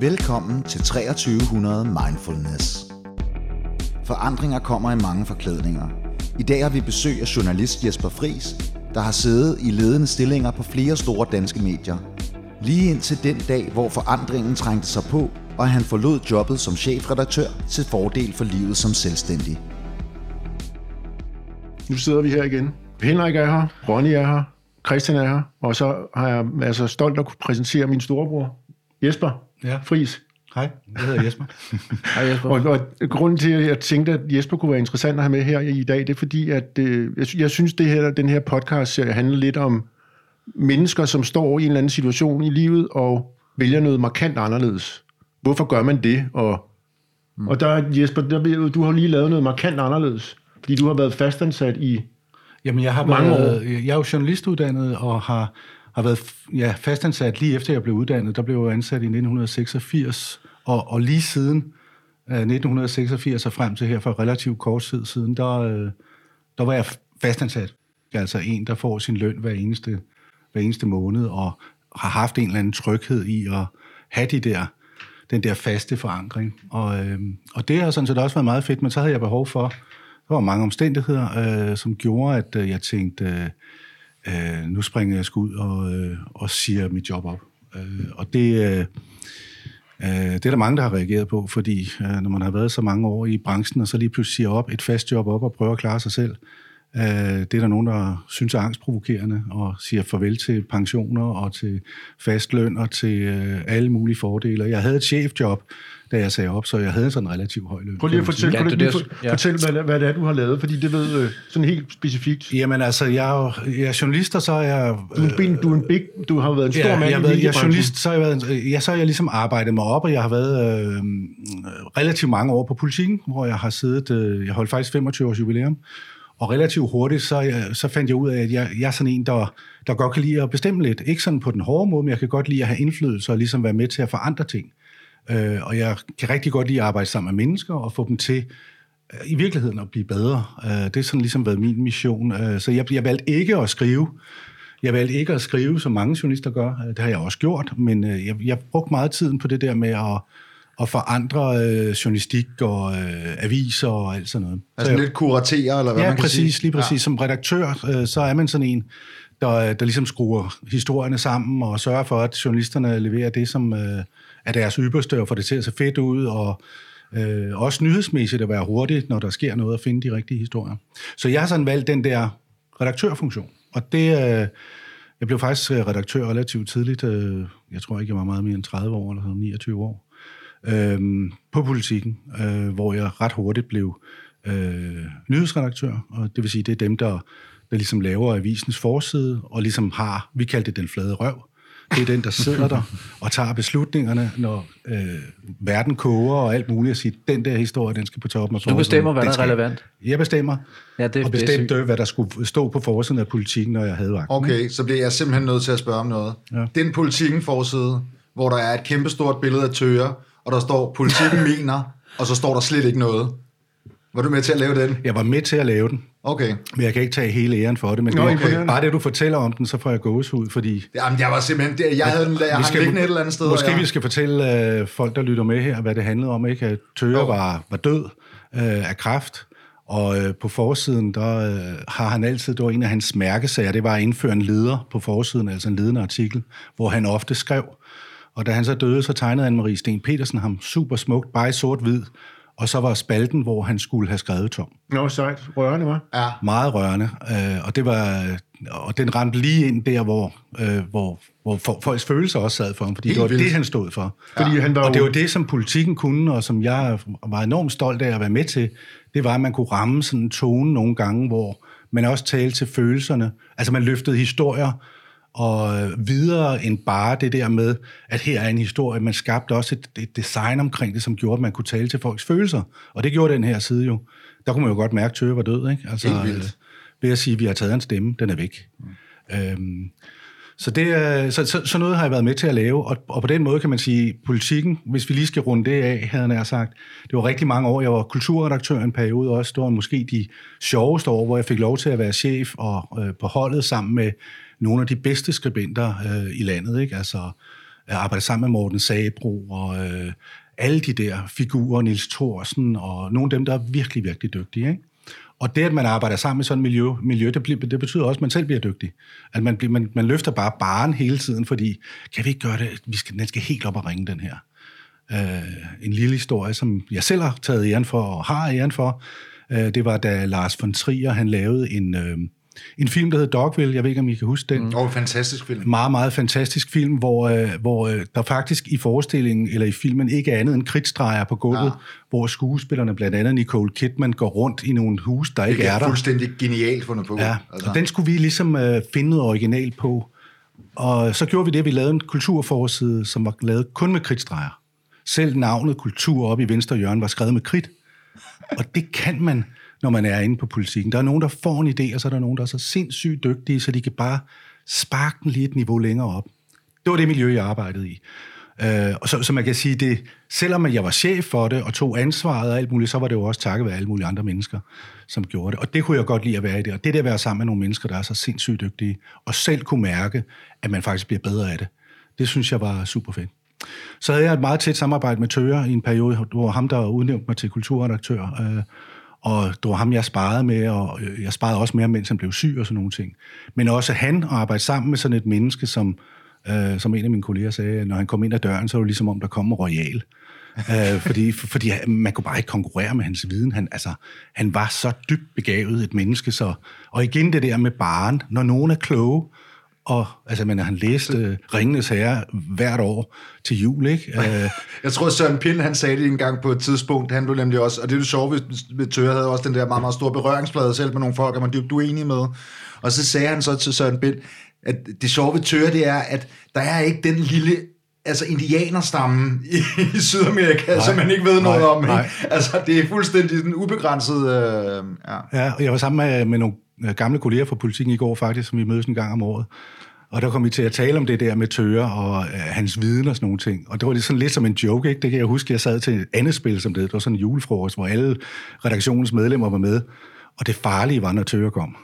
Velkommen til 2300 Mindfulness. Forandringer kommer i mange forklædninger. I dag har vi besøg af journalist Jesper Fris, der har siddet i ledende stillinger på flere store danske medier. Lige indtil den dag, hvor forandringen trængte sig på, og han forlod jobbet som chefredaktør til fordel for livet som selvstændig. Nu sidder vi her igen. Henrik er her, Ronny er her, Christian er her, og så har jeg altså stolt at kunne præsentere min storebror, Jesper Ja. Fris. Hej, jeg hedder Jesper. Hej Jesper. Og, og grunden til, at jeg tænkte, at Jesper kunne være interessant at have med her i dag, det er fordi, at øh, jeg, sy- jeg synes, det her, den her podcast handler lidt om mennesker, som står i en eller anden situation i livet og vælger noget markant anderledes. Hvorfor gør man det? Og, mm. og der, Jesper, der, du har lige lavet noget markant anderledes, fordi du har været fastansat i... Jamen, jeg har Mange været, jeg er jo journalistuddannet og har, har været ja, fastansat lige efter jeg blev uddannet. Der blev jeg ansat i 1986, og, og lige siden øh, 1986 og frem til her for relativt kort tid siden, der, øh, der var jeg fastansat. Altså en, der får sin løn hver eneste, hver eneste måned, og har haft en eller anden tryghed i at have de der, den der faste forankring. Og, øh, og det har sådan set også været meget fedt, men så havde jeg behov for, der var mange omstændigheder, øh, som gjorde, at øh, jeg tænkte, øh, øh, nu springer jeg sgu ud og, øh, og siger mit job op. Øh, og det, øh, øh, det er der mange, der har reageret på, fordi øh, når man har været så mange år i branchen, og så lige pludselig siger op et fast job op og prøver at klare sig selv, øh, det er der nogen, der synes er angstprovokerende og siger farvel til pensioner og til fast løn og til øh, alle mulige fordele. Jeg havde et chefjob, da jeg sagde op, så jeg havde sådan en relativt høj løn. Prøv lige at fortælle, Ja, det lige det, for, ja. fortæl hvad, hvad det er, du har lavet, fordi det ved øh, sådan helt specifikt. Jamen altså, jeg er, jo, jeg er journalist, og så er jeg... Du er en, du er en big, du har været en stor ja, mand jeg, været, jeg er journalist, så har jeg, været, ja, så har jeg ligesom arbejdet mig op, og jeg har været øh, relativt mange år på politikken, hvor jeg har siddet, øh, jeg holdt faktisk 25 års jubilæum, og relativt hurtigt, så, jeg, så fandt jeg ud af, at jeg, jeg er sådan en, der, der godt kan lide at bestemme lidt. Ikke sådan på den hårde måde, men jeg kan godt lide at have indflydelse og ligesom være med til at forandre ting. Øh, og jeg kan rigtig godt lide at arbejde sammen med mennesker og få dem til øh, i virkeligheden at blive bedre. Øh, det har sådan ligesom været min mission. Øh, så jeg, jeg valgte ikke at skrive. Jeg valgte ikke at skrive, som mange journalister gør. Øh, det har jeg også gjort, men øh, jeg, jeg brugte meget tiden på det der med at, at forandre øh, journalistik og øh, aviser og alt sådan noget. Altså jeg, lidt kuratere, eller hvad ja, man kan præcis, sige. lige præcis. Ja. Som redaktør, øh, så er man sådan en, der, der ligesom skruer historierne sammen og sørger for, at journalisterne leverer det, som øh, er deres ypperste, og får det til at se fedt ud, og øh, også nyhedsmæssigt at være hurtigt, når der sker noget, at finde de rigtige historier. Så jeg har sådan valgt den der redaktørfunktion, og det... Øh, jeg blev faktisk redaktør relativt tidligt. Øh, jeg tror ikke, jeg var meget mere end 30 år, eller sådan 29 år øhm, på politikken, øh, hvor jeg ret hurtigt blev øh, nyhedsredaktør, og det vil sige, det er dem, der, der ligesom laver avisens forside, og ligesom har, vi kaldte det den flade røv, det er den, der sidder der og tager beslutningerne, når øh, verden koger og alt muligt, og siger, den der historie, den skal på toppen af Du bestemmer, hvad der er relevant. Jeg bestemmer, Ja, det, og det er bestemte, hvad der skulle stå på forsiden af politikken, når jeg havde vagt. Okay, så bliver jeg simpelthen nødt til at spørge om noget. Ja. Den politikken forside, hvor der er et kæmpestort billede af tøger, og der står, politikken mener, og så står der slet ikke noget. Var du med til at lave den? Jeg var med til at lave den, Okay. men jeg kan ikke tage hele æren for det. Men Nå, det, imponerende. bare det, du fortæller om den, så får jeg gåsehud, fordi Jamen, jeg var simpelthen... det- Jeg havde den, jeg liggende et eller andet sted. Måske jeg, vi skal fortælle øh, folk, der lytter med her, hvad det handlede om. Ikke? At Tøger Jo. var, var død øh, af kræft, og øh, på forsiden, der øh, har han altid, det var en af hans mærkesager, det var at indføre en leder på forsiden, altså en ledende artikel, hvor han ofte skrev. Og da han så døde, så tegnede Anne-Marie Sten Petersen ham super smukt, bare i sort-hvid, og så var spalten, hvor han skulle have skrevet tom. Nå, sejt. Rørende, var. ja. Meget rørende, øh, og det var og den ramte lige ind der, hvor, øh, hvor, hvor for, folks følelser også sad for ham, fordi Helt det var vildt. det, han stod for. Fordi han var Og det var det, som politikken kunne, og som jeg var enormt stolt af at være med til, det var, at man kunne ramme sådan en tone nogle gange, hvor man også talte til følelserne. Altså man løftede historier og videre end bare det der med, at her er en historie. Man skabte også et, et design omkring det, som gjorde, at man kunne tale til folks følelser. Og det gjorde den her side jo. Der kunne man jo godt mærke, at Tøge var død, ikke? Altså, Helt vildt. øh, ved at sige, at vi har taget en stemme, den er væk. Mm. Øhm, så, det, er- så, så, så noget har jeg været med til at lave, og, og på den måde kan man sige, politikken, hvis vi lige skal runde det af, havde jeg sagt, det var rigtig mange år, jeg var kulturredaktør en periode også, det var måske de sjoveste år, hvor jeg fik lov til at være chef og øh, på holdet sammen med nogle af de bedste skribenter øh, i landet, ikke? Altså Jeg arbejdede sammen med Morten Sabro og øh, alle de der figurer, Nils Thorsen og nogle af dem, der er virkelig, virkelig dygtige. Ikke? Og det, at man arbejder sammen med sådan et miljø, miljø det, bliver, det betyder også, at man selv bliver dygtig. At man, bliver, man, man løfter bare baren hele tiden, fordi kan vi ikke gøre det? Vi skal, den skal helt op og ringe, den her. Øh, en lille historie, som jeg selv har taget æren for, og har æren for, øh, det var, da Lars von Trier, han lavede en... Øh, en film, der hedder Dogville. Jeg ved ikke, om I kan huske den. Mm. Oh, fantastisk film. Meget, meget fantastisk film, hvor, øh, hvor øh, der faktisk i forestillingen, eller i filmen, ikke er andet end kridtstreger på gulvet, ja. hvor skuespillerne, blandt andet Nicole Kidman, går rundt i nogle hus, der ikke er, er der. Det er fuldstændig genialt fundet på. Ja, altså. og den skulle vi ligesom øh, finde noget original på. Og så gjorde vi det, at vi lavede en kulturforside, som var lavet kun med kridtstreger. Selv navnet kultur op i venstre hjørne var skrevet med kridt. Og det kan man når man er inde på politikken. Der er nogen, der får en idé, og så er der nogen, der er så sindssygt dygtige, så de kan bare sparke den lige et niveau længere op. Det var det miljø, jeg arbejdede i. Øh, og så, så man kan sige, det, selvom jeg var chef for det og tog ansvaret og alt muligt, så var det jo også takket være alle mulige andre mennesker, som gjorde det. Og det kunne jeg godt lide at være i det. Og det der at være sammen med nogle mennesker, der er så sindssygt dygtige, og selv kunne mærke, at man faktisk bliver bedre af det, det synes jeg var super fedt. Så havde jeg et meget tæt samarbejde med Tøre i en periode, hvor ham, der udnævnte mig til kulturredaktør, øh, og det var ham, jeg sparede med, og øh, jeg sparede også mere, mens han blev syg og sådan nogle ting. Men også han at arbejde sammen med sådan et menneske, som, øh, som en af mine kolleger sagde, når han kom ind ad døren, så var det ligesom om, der kom en royal. øh, fordi, fordi man kunne bare ikke konkurrere med hans viden. Han, altså, han var så dybt begavet et menneske. Så, og igen det der med barn, når nogen er kloge, og altså, men han læste uh, Ringenes Herre hvert år til jul, ikke? Uh, jeg tror, Søren Pind, han sagde det en gang på et tidspunkt, han blev nemlig også, og det er det sjove ved, ved Tøre, havde også den der meget, meget store berøringsflade selv med nogle folk, der man dybt uenig med. Og så sagde han så til Søren Pind, at det sjove ved Tøre, det er, at der er ikke den lille altså indianerstamme i, i Sydamerika, nej, som man ikke ved noget nej, om. Nej. Altså, det er fuldstændig sådan ubegrænset... Øh, ja. ja, jeg var sammen med, med nogle gamle kolleger fra politikken i går faktisk, som vi mødes en gang om året. Og der kom vi til at tale om det der med Tøre og øh, hans viden og sådan nogle ting. Og det var lidt sådan lidt som en joke, ikke? Det kan jeg huske, jeg sad til et andet spil som det. Det var sådan en julefrokost, hvor alle redaktionens medlemmer var med. Og det farlige var, når Tøre kom.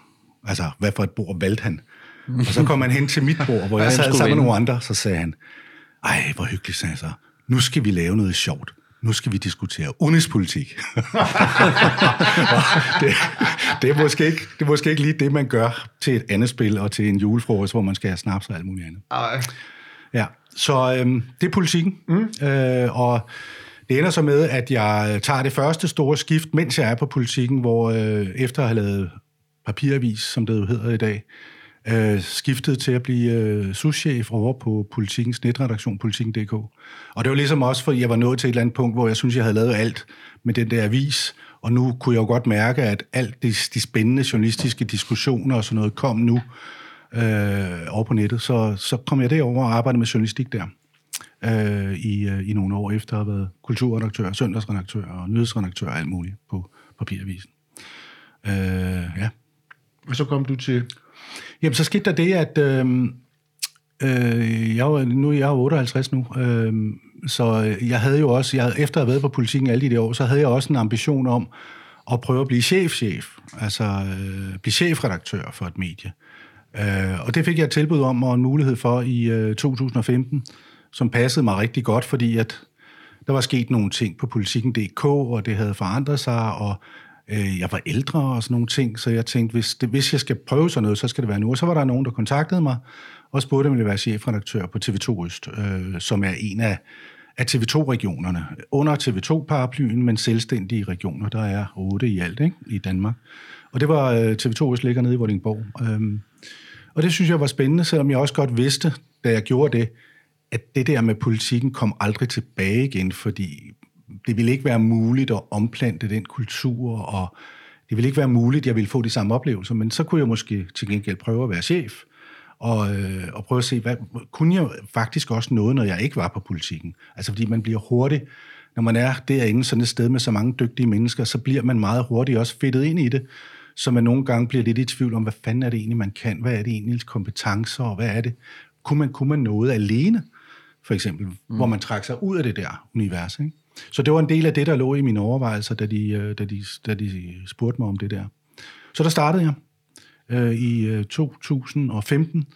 Altså, hvad for et bord valgte han? Og så kom han hen til mit bord, hvor jeg sad sammen med nogle andre, så sagde han, ej, hvor hyggeligt, sagde jeg så. Nu skal vi lave noget sjovt nu skal vi diskutere udenrigspolitik. det, det, er måske ikke, det er måske ikke lige det, man gør til et andet spil og til en julefrokost, hvor man skal have snaps og alt muligt andet. Ej. Ja, så øhm, det er politikken. Mm. Øh, og det ender så med, at jeg tager det første store skift, mens jeg er på politikken, hvor øh, efter at have lavet papiravis, som det jo hedder i dag, øh, skiftede til at blive øh, souschef over på politikens netredaktion, politikken.dk. Og det var ligesom også, fordi jeg var nået til et eller andet punkt, hvor jeg synes, jeg havde lavet alt med den der avis, og nu kunne jeg jo godt mærke, at alt de, de spændende journalistiske diskussioner og sådan noget kom nu øh, over på nettet. Så, så kom jeg derover og arbejdede med journalistik der øh, i, øh, i nogle år efter at have været kulturredaktør, søndagsredaktør og nyhedsredaktør og alt muligt på papiravisen. Øh, ja. Og så kom du til Jamen, så skete der det, at øh, øh, jeg var, nu jeg er 58 nu, øh, så jeg havde jo også, jeg, efter at have været på politikken alle de år, så havde jeg også en ambition om at prøve at blive chefchef, altså øh, blive chefredaktør for et medie. Øh, og det fik jeg et tilbud om og en mulighed for i øh, 2015, som passede mig rigtig godt, fordi at der var sket nogle ting på politikken.dk, og det havde forandret sig, og Øh, jeg var ældre og sådan nogle ting, så jeg tænkte, hvis, det, hvis jeg skal prøve sådan noget, så skal det være nu. Og så var der nogen, der kontaktede mig og spurgte, om jeg ville være chefredaktør på TV2 Øst, øh, som er en af, af TV2-regionerne. Under TV2-paraplyen, men selvstændige regioner. Der er otte i alt ikke? i Danmark. Og det var øh, TV2 Øst ligger nede i Vordingborg. Øh, og det synes jeg var spændende, selvom jeg også godt vidste, da jeg gjorde det, at det der med politikken kom aldrig tilbage igen, fordi det ville ikke være muligt at omplante den kultur, og det ville ikke være muligt, at jeg ville få de samme oplevelser, men så kunne jeg måske til gengæld prøve at være chef, og, øh, og prøve at se, hvad, kunne jeg faktisk også noget, når jeg ikke var på politikken? Altså fordi man bliver hurtigt, når man er derinde sådan et sted med så mange dygtige mennesker, så bliver man meget hurtigt også fedtet ind i det, så man nogle gange bliver lidt i tvivl om, hvad fanden er det egentlig, man kan? Hvad er det egentlig kompetencer, og hvad er det? Kunne man, kunne man noget alene, for eksempel, mm. hvor man trækker sig ud af det der univers, ikke? Så det var en del af det, der lå i mine overvejelser, da de, øh, da de, da de spurgte mig om det der. Så der startede jeg øh, i 2015,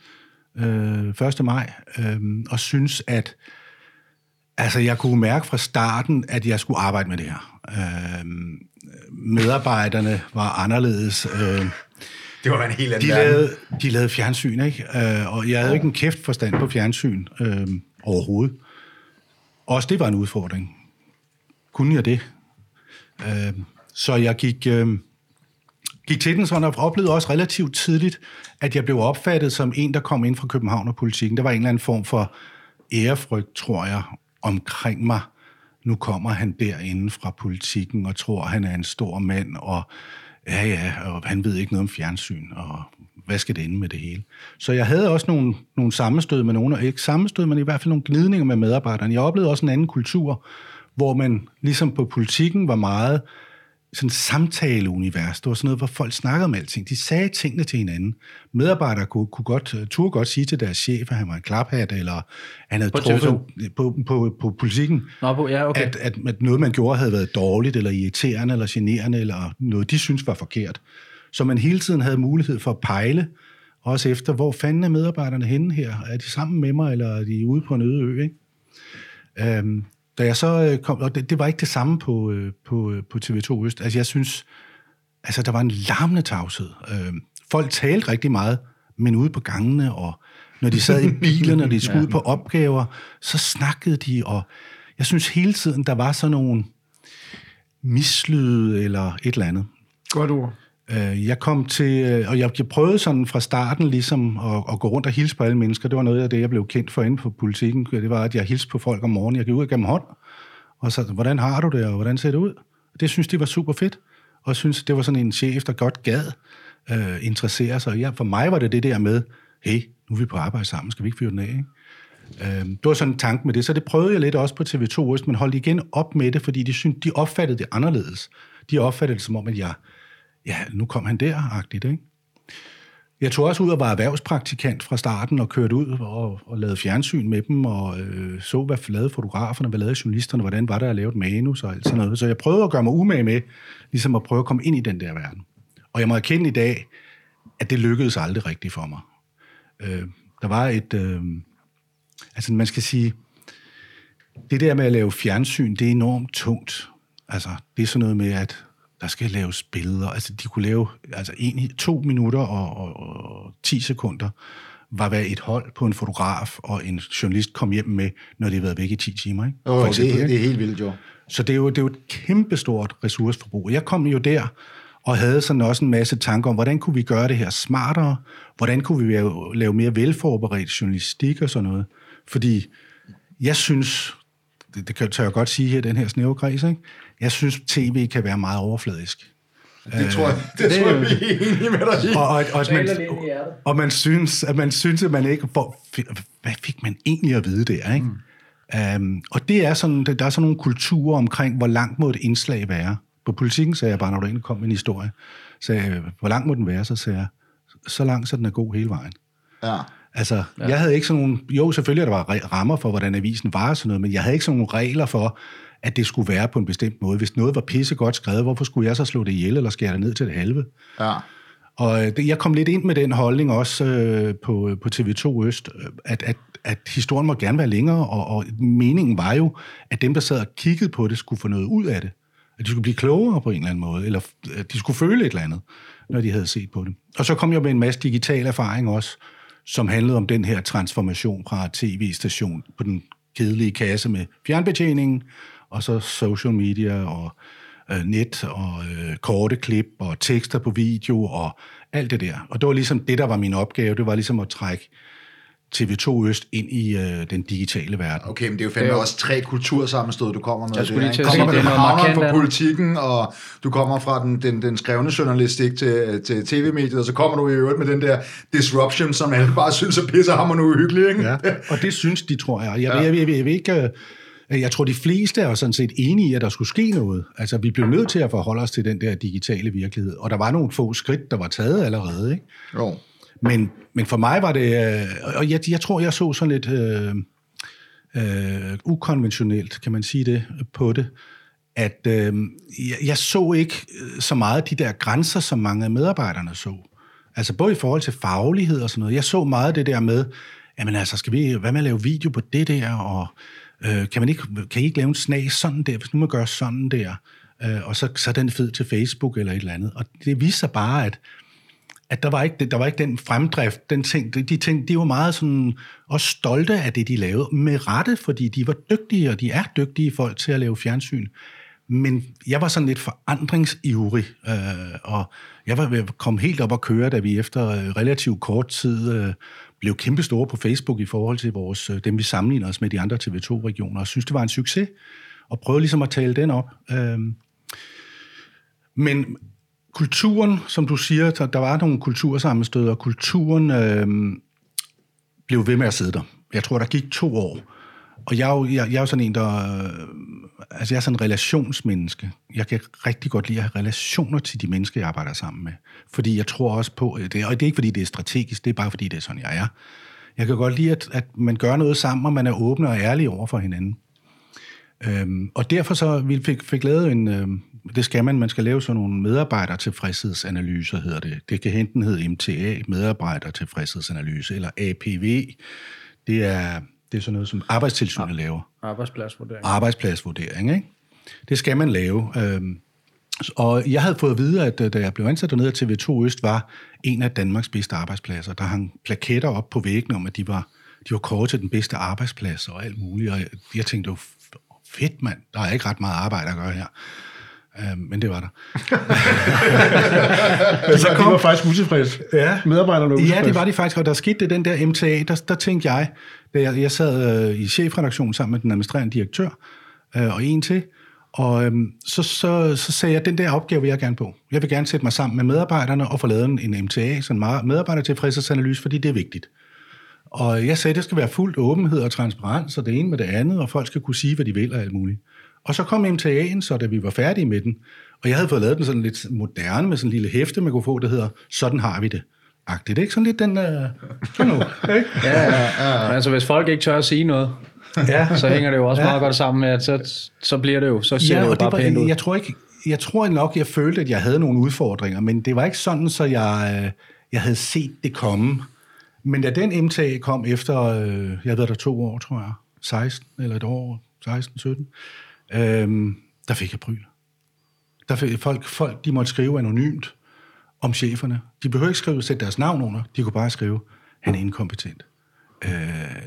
øh, 1. maj, øh, og synes, at altså, jeg kunne mærke fra starten, at jeg skulle arbejde med det her. Øh, medarbejderne var anderledes. Øh, det var en helt anden de lavede, de lavede fjernsyn, ikke? Øh, og jeg havde ikke en kæft forstand på fjernsyn øh, overhovedet. Også det var en udfordring. Kunne jeg det? Øh, så jeg gik, øh, gik til den sådan og oplevede også relativt tidligt, at jeg blev opfattet som en, der kom ind fra København og politikken. Der var en eller anden form for ærefrygt, tror jeg, omkring mig. Nu kommer han derinde fra politikken og tror, han er en stor mand, og ja, ja, og han ved ikke noget om fjernsyn, og hvad skal det ende med det hele? Så jeg havde også nogle, nogle sammenstød med nogen, ikke sammenstød, men i hvert fald nogle gnidninger med medarbejderne. Jeg oplevede også en anden kultur, hvor man ligesom på politikken var meget sådan samtaleunivers. Det var sådan noget, hvor folk snakkede om alting. De sagde tingene til hinanden. Medarbejdere kunne, kunne godt, turde godt sige til deres chef, at han var en klaphat, eller han havde på truffet på, på, på politikken, Nå, på, ja, okay. at, at, at noget, man gjorde, havde været dårligt, eller irriterende, eller generende, eller noget, de synes var forkert. Så man hele tiden havde mulighed for at pejle, også efter, hvor fanden er medarbejderne henne her? Er de sammen med mig, eller er de ude på en øde ø? Ikke? Øhm, da jeg så øh, kom, og det, det var ikke det samme på, øh, på, øh, på TV2 Øst. Altså jeg synes, altså der var en larmende tavshed. Folk talte rigtig meget, men ude på gangene, og når de sad i bilerne, og de skulle ud på opgaver, så snakkede de, og jeg synes hele tiden, der var sådan nogle mislyde eller et eller andet. Godt ord. Øh, jeg kom til, øh, og jeg, jeg prøvede sådan fra starten ligesom at, at gå rundt og hilse på alle mennesker. Det var noget af det, jeg blev kendt for inde på politikken. Det var, at jeg hilste på folk om morgenen. Jeg gik ud og gav dem hånd, og så, hvordan har du det, og hvordan ser det ud? Det synes de var super fedt, og jeg synes, det var sådan en chef, der godt gad øh, interessere sig. Ja, for mig var det det der med, hey, nu er vi på arbejde sammen, skal vi ikke fyre den af, ikke? Øh, det var sådan en tanke med det, så det prøvede jeg lidt også på TV2 Øst, men holdt igen op med det, fordi de, synes, de opfattede det anderledes. De opfattede det som om, at jeg ja, nu kom han der-agtigt, ikke? Jeg tog også ud og var erhvervspraktikant fra starten og kørte ud og, og lavede fjernsyn med dem og øh, så, hvad lavede fotograferne, hvad lavede journalisterne, hvordan var det at lave et manus og alt sådan noget. Så jeg prøvede at gøre mig umage med, ligesom at prøve at komme ind i den der verden. Og jeg må erkende i dag, at det lykkedes aldrig rigtigt for mig. Øh, der var et... Øh, altså man skal sige, det der med at lave fjernsyn, det er enormt tungt. Altså, det er sådan noget med, at der skal laves billeder. Altså, de kunne lave altså, en, to minutter og, og, og 10 sekunder var hvad et hold på en fotograf og en journalist kom hjem med, når de havde været væk i 10 timer. Ikke? Oh, eksempel, det, det er helt vildt, jo. Så det er jo, det er jo et kæmpestort ressourceforbrug. Jeg kom jo der og havde sådan også en masse tanker om, hvordan kunne vi gøre det her smartere? Hvordan kunne vi lave, lave mere velforberedt journalistik og sådan noget? Fordi jeg synes, det, det kan jeg godt sige her, den her snævre kreds, ikke? jeg synes, tv kan være meget overfladisk. Det tror jeg, det, det tror jeg, vi er enige med dig i. Og, og, og, man, og man synes, at man synes, at man ikke får, hvad fik man egentlig at vide der, ikke? Mm. Um, og det er sådan, der er sådan nogle kulturer omkring, hvor langt må et indslag være. På politikken sagde jeg bare, når du egentlig kom med en historie, sagde jeg, hvor langt må den være, så sagde jeg, så langt, så den er god hele vejen. Ja. Altså, ja. jeg havde ikke sådan nogle... Jo, selvfølgelig der var rammer for, hvordan avisen var og sådan noget, men jeg havde ikke sådan nogle regler for, at det skulle være på en bestemt måde. Hvis noget var pissegodt skrevet, hvorfor skulle jeg så slå det ihjel eller skære det ned til det halve? Ja. Og det, jeg kom lidt ind med den holdning også øh, på, på TV2 Øst, at, at, at historien må gerne være længere, og, og meningen var jo, at dem, der sad og kiggede på det, skulle få noget ud af det. At de skulle blive klogere på en eller anden måde, eller at de skulle føle et eller andet, når de havde set på det. Og så kom jeg med en masse digital erfaring også, som handlede om den her transformation fra tv-station på den kedelige kasse med fjernbetjeningen, og så social media og øh, net og øh, korte klip og tekster på video og alt det der. Og det var ligesom det, der var min opgave. Det var ligesom at trække TV2 Øst ind i øh, den digitale verden. Okay, men det er jo fandme det er også tre kultursammenstød, du kommer med. Jeg skulle lige til at sige, det er noget fra politikken, og du kommer fra den, den, den skrevne journalistik til, til tv-mediet, og så kommer du i øvrigt med den der disruption, som alle bare synes er pissehammerende uhyggeligt, ikke? Ja, og det synes de, tror jeg. Jeg, ja. jeg, jeg, jeg, jeg, jeg vil ikke... Øh, jeg tror, de fleste er sådan set enige i, at der skulle ske noget. Altså, vi blev nødt til at forholde os til den der digitale virkelighed. Og der var nogle få skridt, der var taget allerede. Ikke? Jo. Men, men for mig var det... Øh, og jeg, jeg tror, jeg så sådan lidt øh, øh, ukonventionelt, kan man sige det, på det. At øh, jeg, jeg så ikke øh, så meget de der grænser, som mange af medarbejderne så. Altså både i forhold til faglighed og sådan noget. Jeg så meget det der med, jamen altså, skal vi, hvad med at lave video på det der, og øh, kan, man ikke, kan I ikke lave en snas sådan der, hvis nu man gør sådan der, øh, og så, så er den fed til Facebook eller et eller andet. Og det viser bare, at at der var ikke, der var ikke den fremdrift, den ting, de ting, de var meget sådan, også stolte af det, de lavede, med rette, fordi de var dygtige, og de er dygtige folk til at lave fjernsyn. Men jeg var sådan lidt forandringsivrig, øh, og jeg var ved at komme helt op og køre, da vi efter øh, relativt kort tid øh, blev kæmpestore på Facebook i forhold til vores, øh, dem, vi sammenligner os med de andre TV2-regioner, og synes, det var en succes, og prøvede ligesom at tale den op. Øh, men kulturen, som du siger, der var nogle kultursammenstød, og kulturen øh, blev ved med at sidde der. Jeg tror, der gik to år. Og jeg er jo, jeg, jeg er jo sådan en, der... Øh, altså, jeg er sådan en relationsmenneske. Jeg kan rigtig godt lide at have relationer til de mennesker, jeg arbejder sammen med. Fordi jeg tror også på... Øh, det, og det er ikke, fordi det er strategisk, det er bare, fordi det er sådan, jeg er. Jeg kan godt lide, at, at man gør noget sammen, og man er åben og ærlig over for hinanden. Øhm, og derfor så vi fik, fik lavet en, øhm, det skal man, man skal lave sådan nogle medarbejdertilfredshedsanalyser, hedder det. Det kan enten hedde MTA, medarbejdertilfredshedsanalyse, eller APV. Det er, det er sådan noget, som arbejdstilsynet ja. laver. Arbejdspladsvurdering. Arbejdspladsvurdering, ikke? Det skal man lave. Øhm, og jeg havde fået at vide, at da jeg blev ansat dernede, at TV2 Øst var en af Danmarks bedste arbejdspladser. Der hang plaketter op på væggene om, at de var, de var kåret til den bedste arbejdsplads og alt muligt. Og jeg, jeg tænkte, fedt mand, der er ikke ret meget arbejde at gøre her. Uh, men det var der. men så kom, de var faktisk utilfredse. Ja. Medarbejderne var Ja, det var de faktisk, og der skete det den der MTA, der, der tænkte jeg, da jeg, jeg sad uh, i chefredaktionen sammen med den administrerende direktør, uh, og en til, og um, så, så, så sagde jeg, den der opgave vil jeg gerne på. Jeg vil gerne sætte mig sammen med medarbejderne og få lavet en, en MTA, sådan en medarbejdertilfredshedsanalyse, fordi det er vigtigt. Og jeg sagde, at det skal være fuldt åbenhed og transparens, og det ene med det andet, og folk skal kunne sige, hvad de vil og alt muligt. Og så kom MTA'en, så da vi var færdige med den, og jeg havde fået lavet den sådan lidt moderne, med sådan en lille hæfte, man kunne få, der hedder, sådan har vi det. Agtigt, ikke? Sådan lidt den, uh, sådan nu, ikke? ja, ja, ja. Altså, hvis folk ikke tør at sige noget, ja. så hænger det jo også ja. meget godt sammen med, at så, så bliver det jo, så ser ja, det jo bare det var, pænt ud. Jeg tror ikke, jeg tror nok, jeg følte, at jeg havde nogle udfordringer, men det var ikke sådan, så jeg, øh, jeg havde set det komme. Men da den MTA kom efter, øh, jeg havde været der to år, tror jeg, 16 eller et år, 16, 17, øh, der fik jeg bryl. Der fik, folk, folk, de måtte skrive anonymt om cheferne. De behøver ikke skrive, sætte deres navn under. De kunne bare skrive, han er inkompetent. Øh,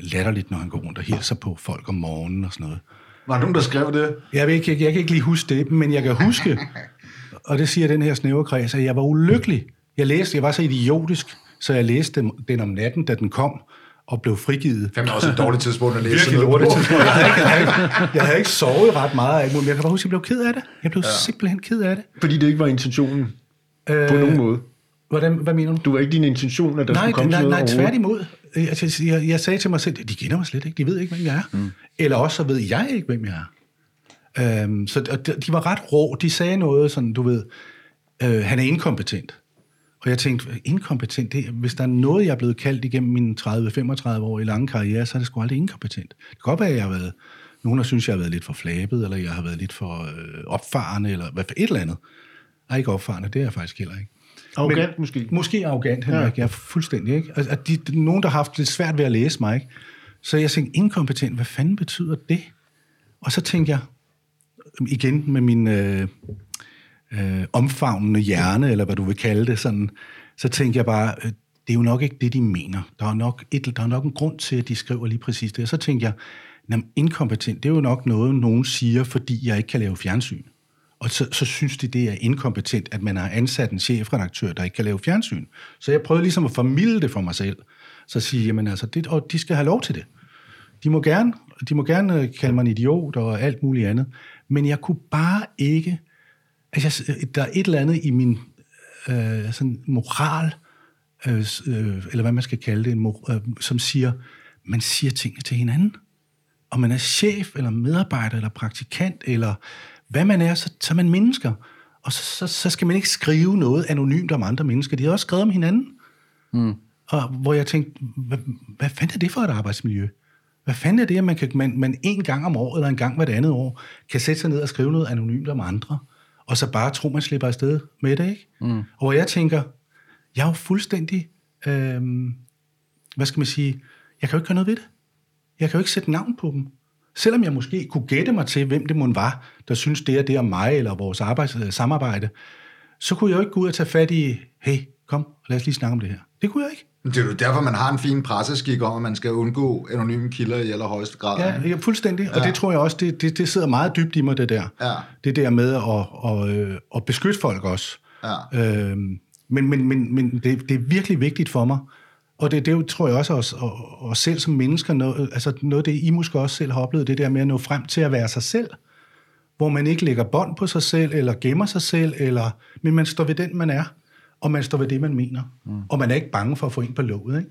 latterligt, når han går rundt og hilser på folk om morgenen og sådan noget. Var der nogen, der skrev det? Jeg, ved ikke, jeg, jeg kan ikke lige huske det, men jeg kan huske, og det siger den her snæverkreds, at jeg var ulykkelig. Jeg læste, jeg var så idiotisk, så jeg læste den, den om natten, da den kom, og blev frigivet. Fem også et dårligt tidspunkt at læse. Virkelig dårligt tidspunkt. Jeg havde, ikke, jeg, havde ikke, jeg havde ikke sovet ret meget, men jeg kan bare huske, at jeg blev ked af det. Jeg blev ja. simpelthen ked af det. Fordi det ikke var intentionen øh, på nogen måde. Hvordan, hvad mener du? Du var ikke din intention, at der nej, skulle komme nej, noget Nej, tværtimod. Jeg, jeg, jeg sagde til mig selv, de kender mig slet ikke, de ved ikke, hvem jeg er. Mm. Eller også så ved jeg ikke, hvem jeg er. Øhm, så de, de var ret rå. De sagde noget sådan, du ved, øh, han er inkompetent. Og jeg tænkte, inkompetent, det, hvis der er noget, jeg er blevet kaldt igennem min 30-35 år i lange karriere, så er det sgu aldrig inkompetent. Det kan godt være, at jeg har været, nogen har synes, jeg har været lidt for flabet, eller jeg har været lidt for øh, opfarende, eller hvad for et eller andet. Nej, ikke opfarende, det er jeg faktisk heller ikke. Arrogant Men, måske? Måske arrogant, Henrik. Ja. Jeg er fuldstændig, ikke? Altså, at de, nogen, der har haft lidt svært ved at læse mig, ikke? Så jeg tænkte, inkompetent, hvad fanden betyder det? Og så tænkte jeg, igen med min... Øh, øh, omfavnende hjerne, eller hvad du vil kalde det, sådan, så tænkte jeg bare, øh, det er jo nok ikke det, de mener. Der er nok, et, der er nok en grund til, at de skriver lige præcis det. Og så tænkte jeg, jamen, inkompetent, det er jo nok noget, nogen siger, fordi jeg ikke kan lave fjernsyn. Og så, så synes de, det er inkompetent, at man har ansat en chefredaktør, der ikke kan lave fjernsyn. Så jeg prøvede ligesom at formidle det for mig selv. Så sige, jamen altså, det, og de skal have lov til det. De må gerne, de må gerne øh, kalde mig en idiot og alt muligt andet. Men jeg kunne bare ikke Altså, jeg, der er et eller andet i min øh, sådan moral, øh, øh, eller hvad man skal kalde det, mor, øh, som siger, man siger tingene til hinanden. Og man er chef, eller medarbejder, eller praktikant, eller hvad man er, så, så er man mennesker. Og så, så, så skal man ikke skrive noget anonymt om andre mennesker. De har også skrevet om hinanden. Mm. Og hvor jeg tænkte, hvad, hvad fanden er det for et arbejdsmiljø? Hvad fanden er det, at man, kan, man, man en gang om året, eller en gang hvert andet år, kan sætte sig ned og skrive noget anonymt om andre? Og så bare tro, man slipper afsted med det, ikke? Mm. Og hvor jeg tænker, jeg er jo fuldstændig, øh, hvad skal man sige, jeg kan jo ikke gøre noget ved det. Jeg kan jo ikke sætte navn på dem. Selvom jeg måske kunne gætte mig til, hvem det må var, der synes det er det om mig eller vores arbejds, øh, samarbejde, så kunne jeg jo ikke gå ud og tage fat i, hey, kom, lad os lige snakke om det her. Det kunne jeg ikke. Det er jo derfor, man har en fin presseskik om, at man skal undgå anonyme kilder i allerhøjeste grad. Ja, ja fuldstændig. Ja. Og det tror jeg også, det, det, det sidder meget dybt i mig, det der. Ja. Det der med at, at, at, beskytte folk også. Ja. Øhm, men men, men, men det, det er virkelig vigtigt for mig. Og det, det tror jeg også, os, og, og selv som mennesker, noget, altså noget det, I måske også selv har oplevet, det der med at nå frem til at være sig selv. Hvor man ikke lægger bånd på sig selv, eller gemmer sig selv, eller, men man står ved den, man er og man står ved det, man mener. Mm. Og man er ikke bange for at få ind på låget. Ikke?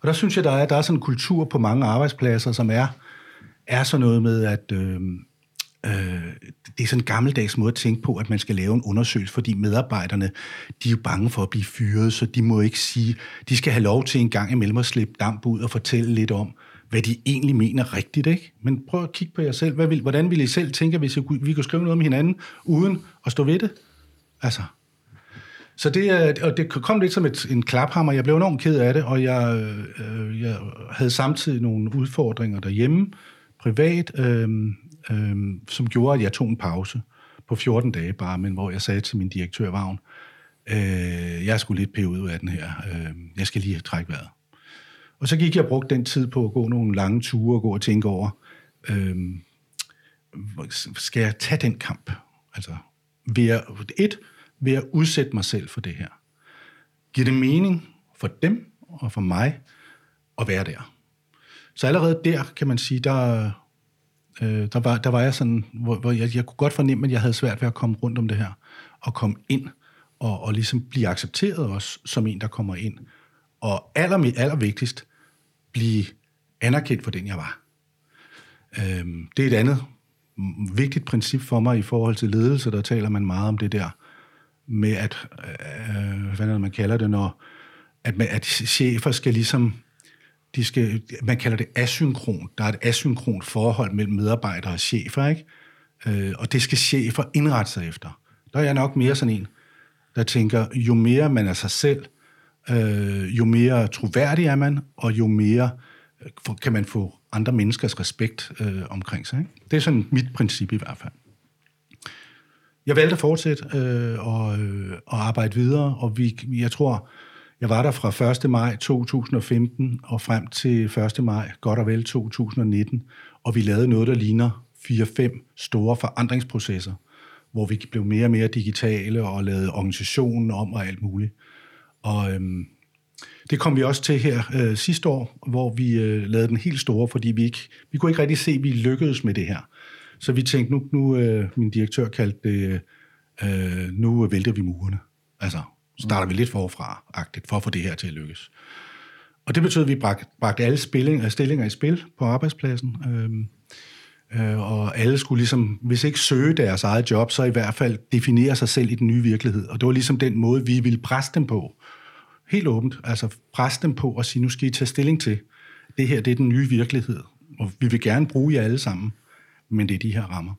Og der synes jeg, der er, der er sådan en kultur på mange arbejdspladser, som er, er sådan noget med, at øh, øh, det er sådan en gammeldags måde at tænke på, at man skal lave en undersøgelse, fordi medarbejderne, de er jo bange for at blive fyret, så de må ikke sige, de skal have lov til en gang imellem at slippe damp ud og fortælle lidt om, hvad de egentlig mener rigtigt. Ikke? Men prøv at kigge på jer selv. Hvad vil, hvordan ville I selv tænke, hvis vi kunne skrive noget om hinanden, uden at stå ved det? Altså, så det, og det kom lidt som et, en klaphammer. Jeg blev enormt ked af det, og jeg, øh, jeg havde samtidig nogle udfordringer derhjemme, privat, øh, øh, som gjorde, at jeg tog en pause på 14 dage bare, men hvor jeg sagde til min direktør Vagn, øh, jeg skulle lidt pæve ud af den her. Øh, jeg skal lige trække vejret. Og så gik jeg og brugte den tid på at gå nogle lange ture og gå og tænke over, øh, skal jeg tage den kamp? Altså, ved at, et, ved at udsætte mig selv for det her? Giver det mening for dem og for mig at være der? Så allerede der, kan man sige, der, øh, der, var, der var jeg sådan, hvor, hvor jeg, jeg kunne godt fornemme, at jeg havde svært ved at komme rundt om det her, og komme ind, og, og ligesom blive accepteret også som en, der kommer ind. Og aller, aller vigtigst, blive anerkendt for den, jeg var. Øh, det er et andet vigtigt princip for mig i forhold til ledelse, der taler man meget om det der med, at, øh, hvad er det, man kalder det, når, at, man, at chefer skal ligesom, de skal, man kalder det asynkron. Der er et asynkront forhold mellem medarbejdere og chefer, ikke? Øh, og det skal chefer indrette sig efter. Der er jeg nok mere sådan en, der tænker, jo mere man er sig selv, øh, jo mere troværdig er man, og jo mere øh, kan man få andre menneskers respekt øh, omkring sig. Ikke? Det er sådan mit princip i hvert fald. Jeg valgte at fortsætte øh, og, øh, og arbejde videre, og vi, jeg tror, jeg var der fra 1. maj 2015 og frem til 1. maj, godt og vel 2019, og vi lavede noget, der ligner 4-5 store forandringsprocesser, hvor vi blev mere og mere digitale og lavede organisationen om og alt muligt. Og øhm, det kom vi også til her øh, sidste år, hvor vi øh, lavede den helt store, fordi vi, ikke, vi kunne ikke rigtig se, at vi lykkedes med det her. Så vi tænkte, nu, nu øh, min direktør kaldte det, øh, nu vælter vi murene. Altså, starter vi lidt forfra-agtigt, for at få det her til at lykkes. Og det betød, at vi bragte, bragte alle spilling, øh, stillinger i spil på arbejdspladsen. Øhm, øh, og alle skulle ligesom, hvis ikke søge deres eget job, så i hvert fald definere sig selv i den nye virkelighed. Og det var ligesom den måde, vi ville presse dem på. Helt åbent. Altså presse dem på og sige, nu skal I tage stilling til, det her det er den nye virkelighed. Og vi vil gerne bruge jer alle sammen men det er de her rammer.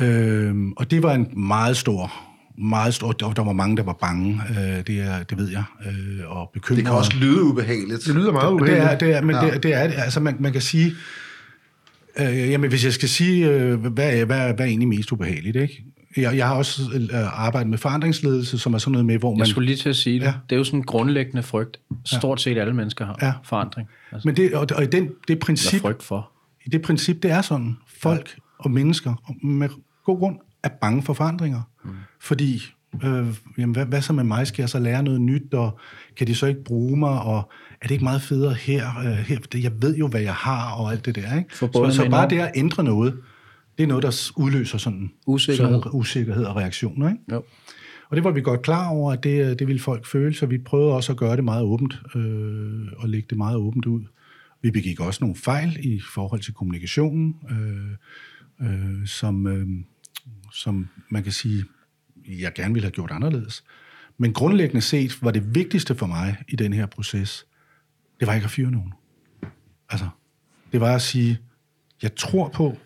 Øh, og det var en meget stor, meget stor, der, der var mange, der var bange, øh, det, er, det ved jeg, øh, og bekymrede. Det kan også lyde ubehageligt. Det lyder meget ubehageligt. Det er, det er, men ja. det, det er altså man, man kan sige, øh, jamen hvis jeg skal sige, øh, hvad, hvad, hvad er egentlig mest ubehageligt, ikke? Jeg, jeg har også øh, arbejdet med forandringsledelse, som er sådan noget med, hvor man... Jeg skulle lige til at sige det. Ja. Det er jo sådan en grundlæggende frygt. Stort set alle mennesker har ja. forandring. Altså. Men det, og, og i den, det princip... Eller frygt for det princip, det er sådan. Folk ja. og mennesker med god grund er bange for forandringer. Mm. Fordi, øh, jamen, hvad, hvad så med mig? Skal jeg så lære noget nyt? Og kan de så ikke bruge mig? Og er det ikke meget federe her? Øh, her? Jeg ved jo, hvad jeg har og alt det der. Ikke? Så, så bare det at ændre noget, det er noget, der udløser sådan usikkerhed, sådan usikkerhed og reaktioner. Ikke? Jo. Og det var vi godt klar over, at det, det ville folk føle, så vi prøvede også at gøre det meget åbent, øh, og lægge det meget åbent ud. Vi begik også nogle fejl i forhold til kommunikationen, øh, øh, som, øh, som man kan sige, jeg gerne ville have gjort anderledes. Men grundlæggende set var det vigtigste for mig i den her proces, det var ikke at fyre nogen. Altså, det var at sige, jeg tror på,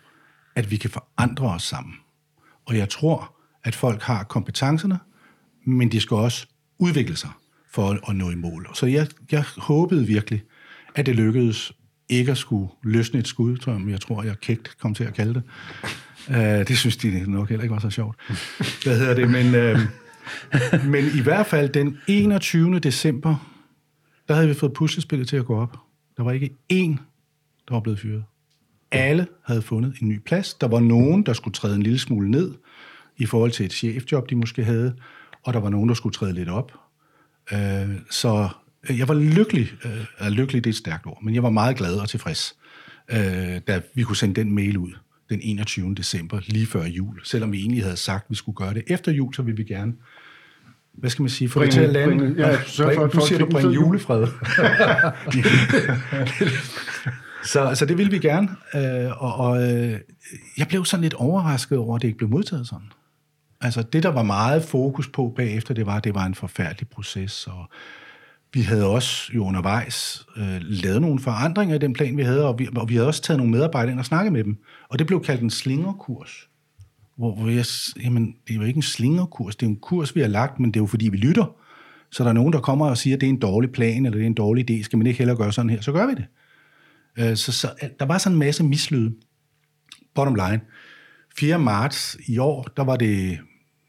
at vi kan forandre os sammen. Og jeg tror, at folk har kompetencerne, men de skal også udvikle sig for at, at nå i mål. Så jeg, jeg håbede virkelig, at det lykkedes ikke at skulle løsne et skud, som jeg tror, jeg kægt kom til at kalde det. Uh, det synes de nok heller ikke var så sjovt. Hvad hedder det? Men, uh, men i hvert fald den 21. december, der havde vi fået puslespillet til at gå op. Der var ikke én, der var blevet fyret. Alle havde fundet en ny plads. Der var nogen, der skulle træde en lille smule ned i forhold til et chefjob, de måske havde, og der var nogen, der skulle træde lidt op. Uh, så jeg var lykkelig, uh, lykkelig det er et stærkt ord, men jeg var meget glad og tilfreds, uh, da vi kunne sende den mail ud den 21. december, lige før jul. Selvom vi egentlig havde sagt, at vi skulle gøre det efter jul, så ville vi gerne hvad skal man sige, få det til at lande. Bring, ja, så for, for, siger du, bringe julefred. så, så det ville vi gerne. Øh, og, og øh, jeg blev sådan lidt overrasket over, at det ikke blev modtaget sådan. Altså det, der var meget fokus på bagefter, det var, at det var en forfærdelig proces, og vi havde også jo undervejs øh, lavet nogle forandringer i den plan, vi havde, og vi, og vi havde også taget nogle medarbejdere ind og snakket med dem. Og det blev kaldt en slingerkurs. Hvor, hvor jeg, jamen, det er jo ikke en slingerkurs, det er en kurs, vi har lagt, men det er jo fordi, vi lytter. Så der er nogen, der kommer og siger, at det er en dårlig plan, eller det er en dårlig idé, skal man ikke heller gøre sådan her, så gør vi det. Øh, så, så øh, der var sådan en masse mislyde. Bottom line. 4. marts i år, der var det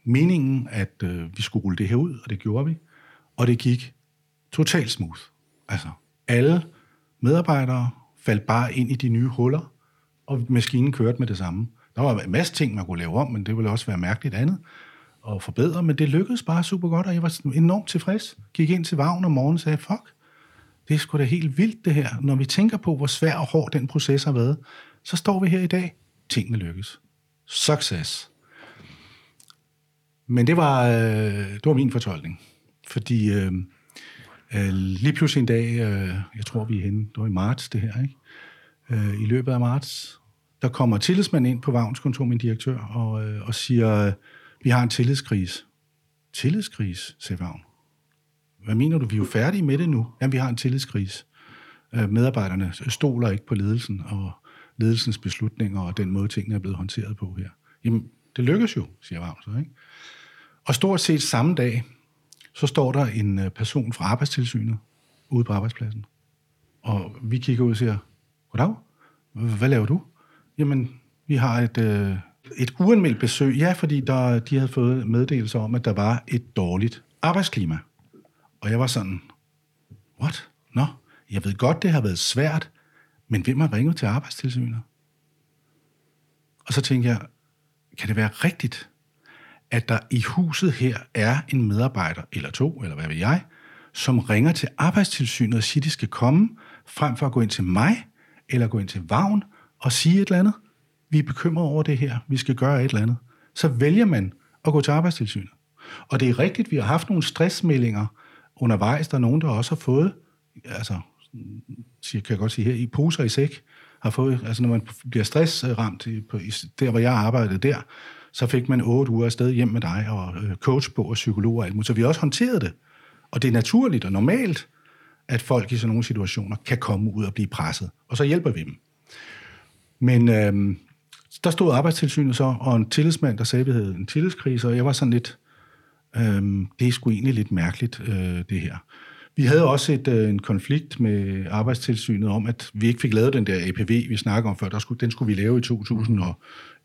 meningen, at øh, vi skulle rulle det her ud, og det gjorde vi. Og det gik totalt smooth. Altså, alle medarbejdere faldt bare ind i de nye huller, og maskinen kørte med det samme. Der var en masse ting, man kunne lave om, men det ville også være mærkeligt andet og forbedre, men det lykkedes bare super godt, og jeg var enormt tilfreds. Gik ind til Vagn om morgenen og sagde, fuck, det er sgu da helt vildt det her. Når vi tænker på, hvor svær og hård den proces har været, så står vi her i dag. Tingene lykkes. Success. Men det var, øh, det var min fortolkning. Fordi øh, øh, lige pludselig en dag, øh, jeg tror vi er henne, det var i marts det her, ikke? Øh, i løbet af marts, der kommer tillidsmanden ind på Vagns kontor, min direktør, og, øh, og siger, øh, vi har en tillidskrise. Tillidskrise, siger Vagn. Hvad mener du? Vi er jo færdige med det nu. Jamen, vi har en tillidskrise. Øh, medarbejderne stoler ikke på ledelsen og ledelsens beslutninger og den måde, tingene er blevet håndteret på her. Jamen, det lykkes jo, siger Vagn så, ikke? Og stort set samme dag, så står der en øh, person fra arbejdstilsynet ude på arbejdspladsen. Og vi kigger ud og siger, goddag, hvad laver du? Jamen, vi har et, øh, et uanmeldt besøg. Ja, fordi der, de havde fået meddelelse om, at der var et dårligt arbejdsklima. Og jeg var sådan, what? Nå, jeg ved godt, det har været svært, men hvem har ringet til arbejdstilsynet? Og så tænkte jeg, kan det være rigtigt, at der i huset her er en medarbejder, eller to, eller hvad ved jeg, som ringer til arbejdstilsynet og siger, at de skal komme, frem for at gå ind til mig, eller gå ind til Vagn og sige et eller andet. Vi er bekymrede over det her, vi skal gøre et eller andet. Så vælger man at gå til arbejdstilsynet. Og det er rigtigt, vi har haft nogle stressmeldinger undervejs. Der er nogen, der også har fået, altså, kan jeg godt sige her, i poser i sæk, har fået, altså når man bliver stressramt, på, der hvor jeg arbejdede der, så fik man otte uger afsted hjem med dig, og øh, coach på, og psykolog og alt muligt. Så vi også håndteret det. Og det er naturligt og normalt, at folk i sådan nogle situationer kan komme ud og blive presset. Og så hjælper vi dem. Men øh, der stod arbejdstilsynet så, og en tillidsmand, der sagde, at vi havde en tillidskrise, og jeg var sådan lidt, øh, det er sgu egentlig lidt mærkeligt, øh, det her. Vi havde også et, øh, en konflikt med arbejdstilsynet om, at vi ikke fik lavet den der APV, vi snakker om før. Der skulle, den skulle vi lave i 2000 og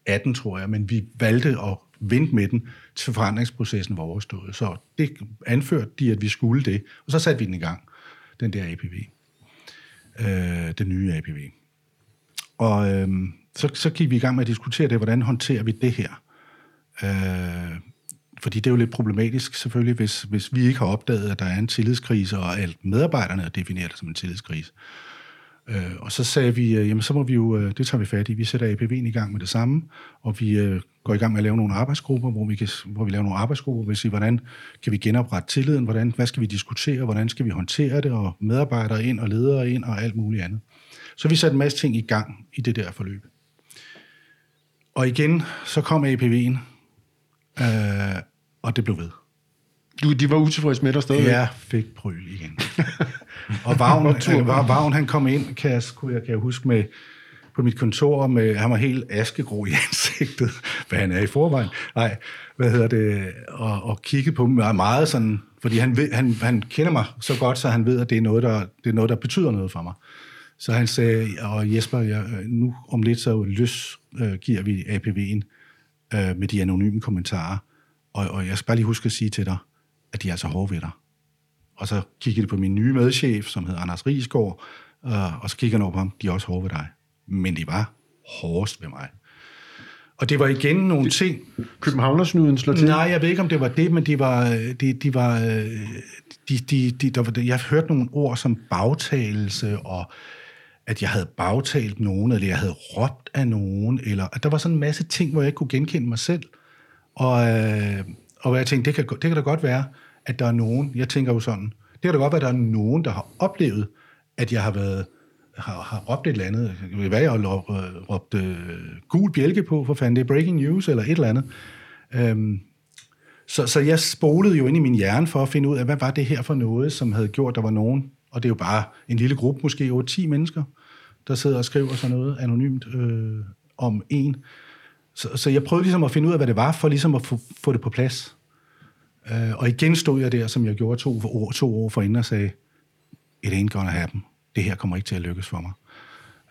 18, tror jeg, men vi valgte at vente med den, til forandringsprocessen var overstået. Så det anførte de, at vi skulle det, og så satte vi den i gang, den der APV. Øh, den nye APV. Og øh, så, så gik vi i gang med at diskutere det, hvordan håndterer vi det her? Øh, fordi det er jo lidt problematisk selvfølgelig, hvis, hvis vi ikke har opdaget, at der er en tillidskrise, og alt medarbejderne er defineret som en tillidskrise. Øh, Øh, og så sagde vi, øh, jamen så må vi jo, øh, det tager vi fat i, vi sætter APV'en i gang med det samme, og vi øh, går i gang med at lave nogle arbejdsgrupper, hvor vi, kan, hvor vi laver nogle arbejdsgrupper, hvor vi siger, hvordan kan vi genoprette tilliden, hvordan, hvad skal vi diskutere, hvordan skal vi håndtere det, og medarbejdere ind, og ledere ind, og alt muligt andet. Så vi satte en masse ting i gang i det der forløb. Og igen, så kom APV'en, øh, og det blev ved. Du, de var utilfredse med dig stadig? Jeg fik prøl igen. og Vagn, øh, Vagn, han kom ind, kan jeg, kan jeg huske, med på mit kontor, med, han var helt askegrå i ansigtet, hvad han er i forvejen. Nej, hvad hedder det, og, og kiggede på mig meget sådan, fordi han, ved, han, han kender mig så godt, så han ved, at det er noget, der, det er noget, der betyder noget for mig. Så han sagde, og Jesper, jeg, nu om lidt så løs øh, giver vi APV'en øh, med de anonyme kommentarer, og, og jeg skal bare lige huske at sige til dig, at de er altså hårde ved dig. Og så kiggede det på min nye medchef, som hedder Anders Riesgaard, øh, og så kiggede han over på ham, de er også hårde ved dig. Men de var hårdest ved mig. Og det var igen nogle det, ting... Københavnersnuden slår til? Nej, jeg ved ikke, om det var det, men de var... De, de var de, de, de, der var, jeg har hørt nogle ord som bagtagelse, og at jeg havde bagtalt nogen, eller jeg havde råbt af nogen, eller at der var sådan en masse ting, hvor jeg ikke kunne genkende mig selv. Og, øh, og jeg tænkte, det kan, det kan da godt være, at der er nogen, jeg tænker jo sådan, det kan da godt være, at der er nogen, der har oplevet, at jeg har været har, har råbt et eller andet. Hvad jeg har øh, råbt øh, gul bjælke på, for fanden, det er breaking news, eller et eller andet. Øhm, så, så jeg spolede jo ind i min hjerne for at finde ud af, hvad var det her for noget, som havde gjort, der var nogen, og det er jo bare en lille gruppe, måske over 10 mennesker, der sidder og skriver sådan noget anonymt øh, om en. Så, så jeg prøvede ligesom at finde ud af, hvad det var, for ligesom at få, få det på plads. Uh, og igen stod jeg der, som jeg gjorde to, år, to år forinden, og sagde, it ain't gonna happen det her kommer ikke til at lykkes for mig.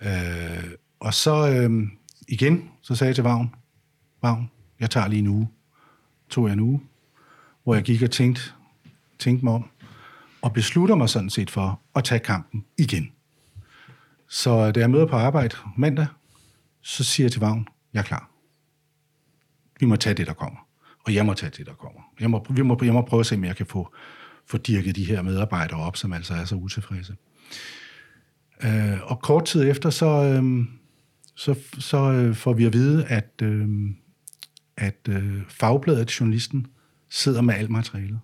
Øh, og så øh, igen, så sagde jeg til Vagn, Vagn, jeg tager lige en uge. Tog jeg en uge, hvor jeg gik og tænkte, tænkte mig om, og beslutter mig sådan set for at tage kampen igen. Så da jeg møder på arbejde mandag, så siger jeg til Vagn, jeg er klar. Vi må tage det, der kommer. Og jeg må tage det, der kommer. Jeg må, vi må, jeg må prøve at se, om jeg kan få, få dirket de her medarbejdere op, som altså er så utilfredse. Øh, og kort tid efter, så, øh, så, så øh, får vi at vide, at, øh, at øh, fagbladet, journalisten, sidder med alt materialet.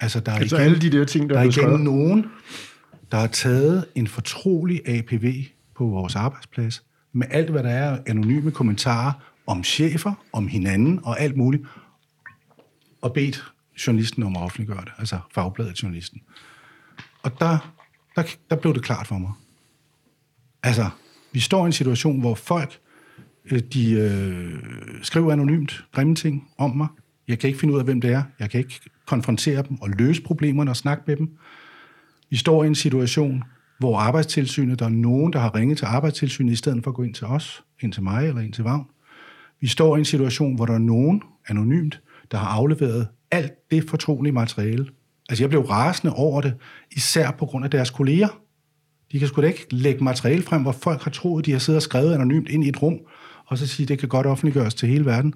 Altså, der er altså igen, alle de der ting, der, der er igen nogen, der har taget en fortrolig APV på vores arbejdsplads, med alt, hvad der er anonyme kommentarer om chefer, om hinanden og alt muligt, og bedt journalisten om at offentliggøre det, altså fagbladet journalisten. Og der der, der blev det klart for mig. Altså, vi står i en situation, hvor folk, øh, de øh, skriver anonymt grimme ting om mig. Jeg kan ikke finde ud af, hvem det er. Jeg kan ikke konfrontere dem og løse problemerne og snakke med dem. Vi står i en situation, hvor arbejdstilsynet, der er nogen, der har ringet til arbejdstilsynet, i stedet for at gå ind til os, ind til mig eller ind til Vagn. Vi står i en situation, hvor der er nogen, anonymt, der har afleveret alt det fortrolige materiale, Altså, jeg blev rasende over det, især på grund af deres kolleger. De kan sgu da ikke lægge materiale frem, hvor folk har troet, de har siddet og skrevet anonymt ind i et rum, og så sige, det kan godt offentliggøres til hele verden.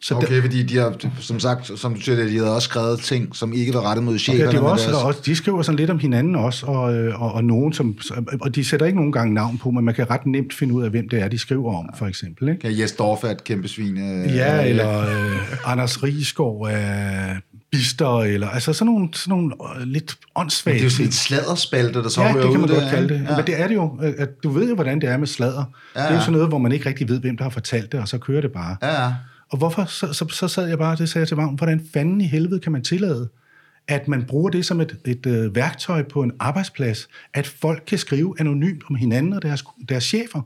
Så okay, der, fordi de har, som sagt, som du siger, de havde også skrevet ting, som ikke var rettet mod cheferne. Okay, det var også, deres... også, de skriver sådan lidt om hinanden også, og, og, og, nogen, som, og de sætter ikke nogen gange navn på, men man kan ret nemt finde ud af, hvem det er, de skriver om, for eksempel. Ikke? Ja, Jes Dorf er et kæmpe svin. Øh, ja, eller øh, Anders Riesgaard er bister, eller altså sådan nogle, sådan nogle øh, lidt åndssvage Det er jo sådan et sladderspalte, der så ja, det kan man godt kalde det. Ja. Men det er det jo. At du ved jo, hvordan det er med sladder. Ja, ja. Det er jo sådan noget, hvor man ikke rigtig ved, hvem der har fortalt det, og så kører det bare. Ja, ja. Og hvorfor, så, så, så sad jeg bare, det sagde jeg til Vagn, hvordan fanden i helvede kan man tillade, at man bruger det som et, et øh, værktøj på en arbejdsplads, at folk kan skrive anonymt om hinanden og deres, deres chefer.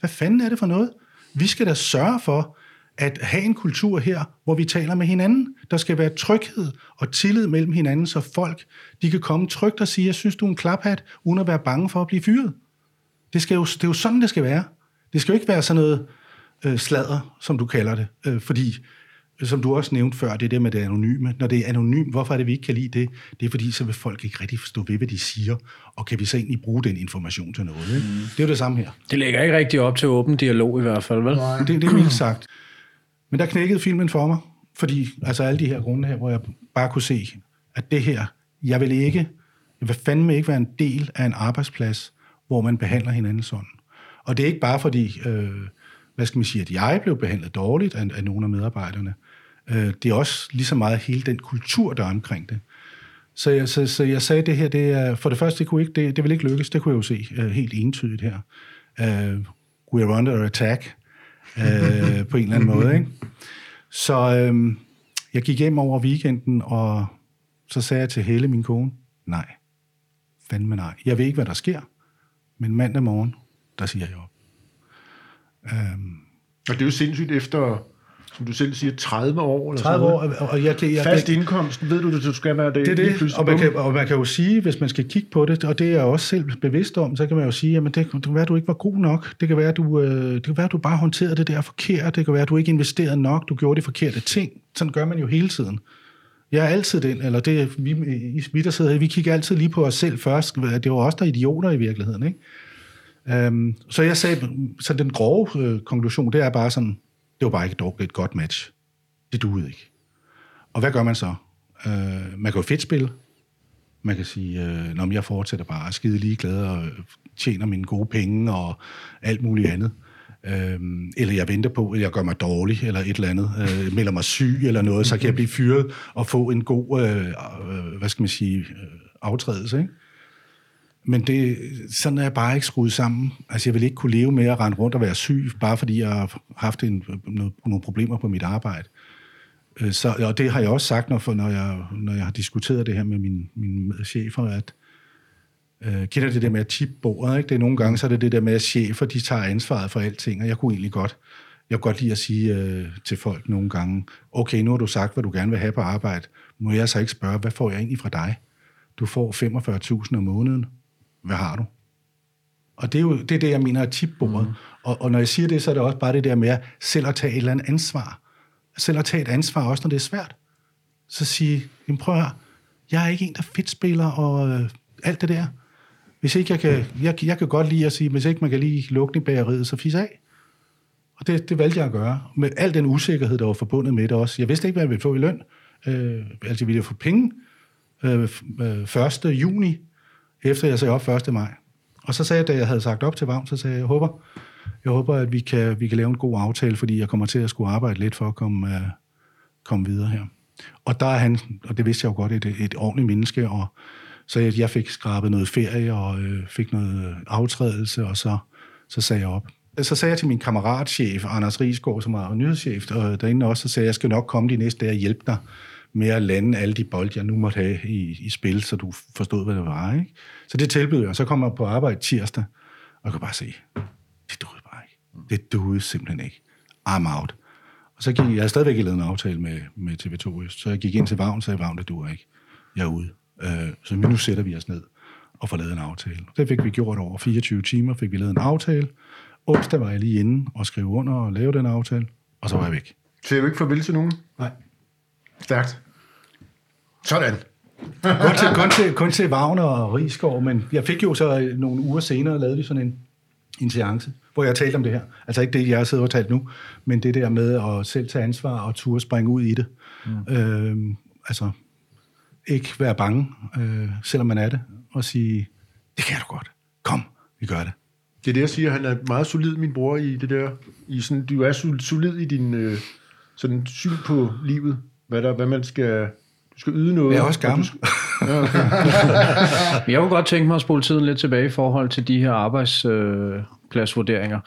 Hvad fanden er det for noget? Vi skal da sørge for, at have en kultur her, hvor vi taler med hinanden. Der skal være tryghed og tillid mellem hinanden, så folk de kan komme trygt og sige, jeg synes, du er en klaphat, uden at være bange for at blive fyret. Det, skal jo, det er jo sådan, det skal være. Det skal jo ikke være sådan noget øh, sladder, som du kalder det, øh, fordi som du også nævnte før, det er det med det anonyme. Når det er anonymt, hvorfor er det, vi ikke kan lide det? Det er fordi, så vil folk ikke rigtig forstå ved, hvad de siger, og kan vi så egentlig bruge den information til noget? Ikke? Mm. Det er jo det samme her. Det lægger ikke rigtig op til åben dialog i hvert fald, vel? Nej. Det, det er mildt sagt. Men der knækkede filmen for mig, fordi altså alle de her grunde her, hvor jeg bare kunne se, at det her, jeg vil ikke, jeg vil fandme ikke være en del af en arbejdsplads, hvor man behandler hinanden sådan. Og det er ikke bare fordi, øh, hvad skal man sige, at jeg blev behandlet dårligt af, af nogle af medarbejderne. Øh, det er også lige så meget hele den kultur, der er omkring det. Så jeg, så, så jeg sagde, det her, det er, for det første, det, kunne ikke, det, det ville ikke lykkes, det kunne jeg jo se uh, helt entydigt her. Øh, uh, we're under attack uh, på en eller anden måde. Ikke? Så uh, jeg gik hjem over weekenden, og så sagde jeg til Helle, min kone, nej, fandme nej. Jeg ved ikke, hvad der sker, men mandag morgen, der siger jeg op. Øhm. Og det er jo sindssygt efter som du selv siger, 30 år? Eller 30 år, og jeg, jeg, Fast indkomst, ved du, at du skal være det? Det er det, og man, kan, og man kan jo sige, hvis man skal kigge på det, og det er jeg også selv bevidst om, så kan man jo sige, at det, det kan være, at du ikke var god nok. Det kan være, at du, øh, det kan være, at du bare håndterede det der forkert. Det kan være, at du ikke investerede nok. Du gjorde de forkerte ting. Sådan gør man jo hele tiden. Jeg er altid den, eller det vi, vi der sidder her, vi kigger altid lige på os selv først. Det var os, der er idioter i virkeligheden, ikke? Øhm, så jeg sagde, så den grove øh, konklusion, det er bare sådan, det var bare ikke et, et godt match. Det duede ikke. Og hvad gør man så? Øh, man kan jo fedt spille. Man kan sige, øh, når jeg fortsætter bare skide ligeglad og øh, tjener mine gode penge og alt muligt andet. Øhm, eller jeg venter på, at jeg gør mig dårlig, eller et eller andet, øh, melder mig syg eller noget, så kan jeg blive fyret og få en god, øh, øh, hvad skal man sige, øh, aftrædelse, ikke? Men det, sådan er jeg bare ikke skruet sammen. Altså, jeg vil ikke kunne leve med at rende rundt og være syg, bare fordi jeg har haft en, noget, nogle problemer på mit arbejde. Øh, så, og det har jeg også sagt, når, når, jeg, når jeg har diskuteret det her med mine, mine chefer, at øh, kender det der med at tippe bordet, ikke? Det er nogle gange, så er det det der med, at chefer, de tager ansvaret for alting, og jeg kunne egentlig godt, jeg kunne godt lide at sige øh, til folk nogle gange, okay, nu har du sagt, hvad du gerne vil have på arbejde, må jeg så ikke spørge, hvad får jeg egentlig fra dig? Du får 45.000 om måneden. Hvad har du? Og det er jo det, er det jeg mener er tipbordet. Mm. Og, og når jeg siger det, så er det også bare det der med selv at tage et eller andet ansvar. Selv at tage et ansvar, også når det er svært. Så sige, jamen prøv at høre, jeg er ikke en, der fedt spiller og øh, alt det der. Hvis ikke jeg kan, jeg, jeg kan godt lide at sige, hvis ikke man kan lide lugten i bageriet, så fis af. Og det, det valgte jeg at gøre. Med al den usikkerhed, der var forbundet med det også. Jeg vidste ikke, hvad jeg ville få i løn. Øh, altså, jeg ville få penge øh, 1. Øh, juni, efter jeg sagde op 1. maj. Og så sagde jeg, da jeg havde sagt op til Vagn, så sagde jeg, jeg håber, jeg håber at vi kan, vi kan lave en god aftale, fordi jeg kommer til at skulle arbejde lidt for at komme, uh, komme videre her. Og der er han, og det vidste jeg jo godt, et, et ordentligt menneske, og så jeg, jeg fik skrabet noget ferie og øh, fik noget aftrædelse, og så, så sagde jeg op. Så sagde jeg til min kammeratchef, Anders Riesgaard, som er nyhedschef og derinde også, så sagde jeg, jeg skal nok komme de næste dage og hjælpe dig med at lande alle de bolde, jeg nu måtte have i, i spil, så du forstod, hvad det var. Ikke? Så det tilbød jeg. Så kom jeg på arbejde tirsdag, og jeg kunne bare se, det duede bare ikke. Det duede simpelthen ikke. I'm out. Og så gik jeg, jeg stadigvæk lavet en aftale med, med TV2 Øst, så jeg gik ind til Vagn og sagde, Vagn, det duer ikke. Jeg er ude. Øh, så nu sætter vi os ned og får lavet en aftale. Det fik vi gjort over 24 timer, fik vi lavet en aftale. Onsdag var jeg lige inde og skrev under og lave den aftale, og så var jeg væk. Ser du ikke farvel til nogen? Nej. Stærkt. Sådan. kun, til, kun, til, kun til Wagner og Rigskov, men jeg fik jo så nogle uger senere lavet sådan en, en seance, hvor jeg talte om det her. Altså ikke det, jeg sidder og talt nu, men det der med at selv tage ansvar og turde springe ud i det. Mm. Øh, altså, ikke være bange, øh, selvom man er det, og sige, det kan du godt. Kom, vi gør det. Det er det, jeg siger. Han er meget solid, min bror, i det der. I sådan, du er solid i din øh, sådan syn på livet. Hvad, der, hvad man skal... Du skal yde noget. Jeg er også gammel. Skal, ja, okay. jeg kunne godt tænke mig at spole tiden lidt tilbage i forhold til de her arbejdspladsvurderinger. Øh,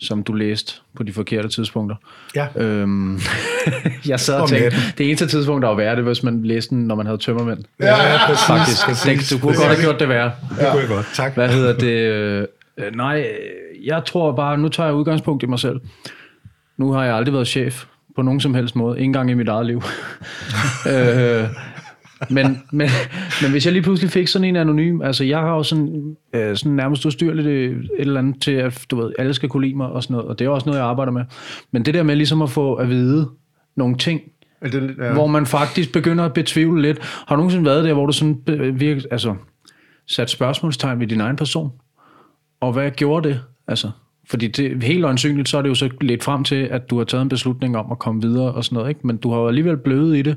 som du læste på de forkerte tidspunkter. Ja. Øhm, jeg sad og tænkte, det eneste tidspunkt, der var værre, det var, hvis man læste den, når man havde tømmermænd. Ja, ja, præcis. Faktisk. præcis. Du kunne godt have gjort det værre. Ja. Det kunne jeg godt, tak. Hvad hedder det? Øh, nej, jeg tror bare, nu tager jeg udgangspunkt i mig selv. Nu har jeg aldrig været chef på nogen som helst måde. Ikke engang i mit eget liv. øh, men, men, men hvis jeg lige pludselig fik sådan en anonym, altså jeg har jo sådan, øh, sådan nærmest ustyrligt et, et eller andet til, at du ved, alle skal kunne lide mig og sådan noget, og det er også noget, jeg arbejder med. Men det der med ligesom at få at vide nogle ting, det, ja. hvor man faktisk begynder at betvivle lidt. Har du nogensinde været der, hvor du sådan virke, altså, sat spørgsmålstegn ved din egen person? Og hvad gjorde det? Altså, fordi det, helt øjensynligt, så er det jo så lidt frem til, at du har taget en beslutning om at komme videre og sådan noget, ikke? men du har jo alligevel blødet i det.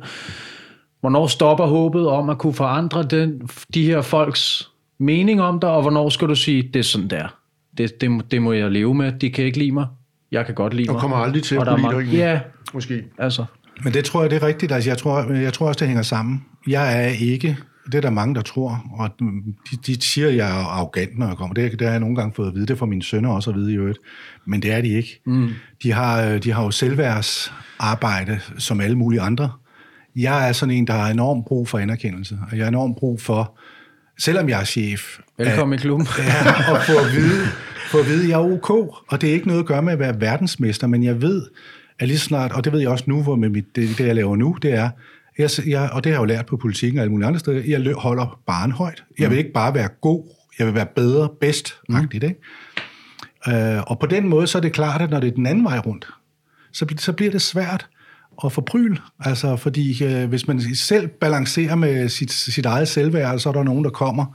Hvornår stopper håbet om at kunne forandre den, de her folks mening om dig, og hvornår skal du sige, det er sådan der. Det, det, det må jeg leve med. De kan ikke lide mig. Jeg kan godt lide mig. Og kommer aldrig til at kunne lide dig Ja, måske. Altså. Men det tror jeg, det er rigtigt. Altså, jeg, tror, jeg tror også, det hænger sammen. Jeg er ikke, det er der mange, der tror, og de, de siger, at jeg er arrogant, når jeg kommer. Det, det har jeg nogle gange fået at vide. Det får mine sønner også at vide i øvrigt. Men det er de ikke. Mm. De, har, de har jo selvværdsarbejde, som alle mulige andre jeg er sådan en, der har enormt brug for anerkendelse, og jeg har enormt brug for, selvom jeg er chef... Velkommen at, i klubben. ja, at få at vide, få at vide, at jeg er ok, og det er ikke noget at gøre med at være verdensmester, men jeg ved, at lige snart, og det ved jeg også nu, hvor med mit, det, det, jeg laver nu, det er, jeg, jeg, og det har jeg jo lært på politikken og alle mulige andre steder, jeg holder barn højt. Jeg vil ikke bare være god, jeg vil være bedre, bedst, mm. ikke? Øh, og på den måde, så er det klart, at når det er den anden vej rundt, så, så bliver det svært at forbryde. Altså, fordi øh, hvis man selv balancerer med sit, sit eget selvværd, så er der nogen, der kommer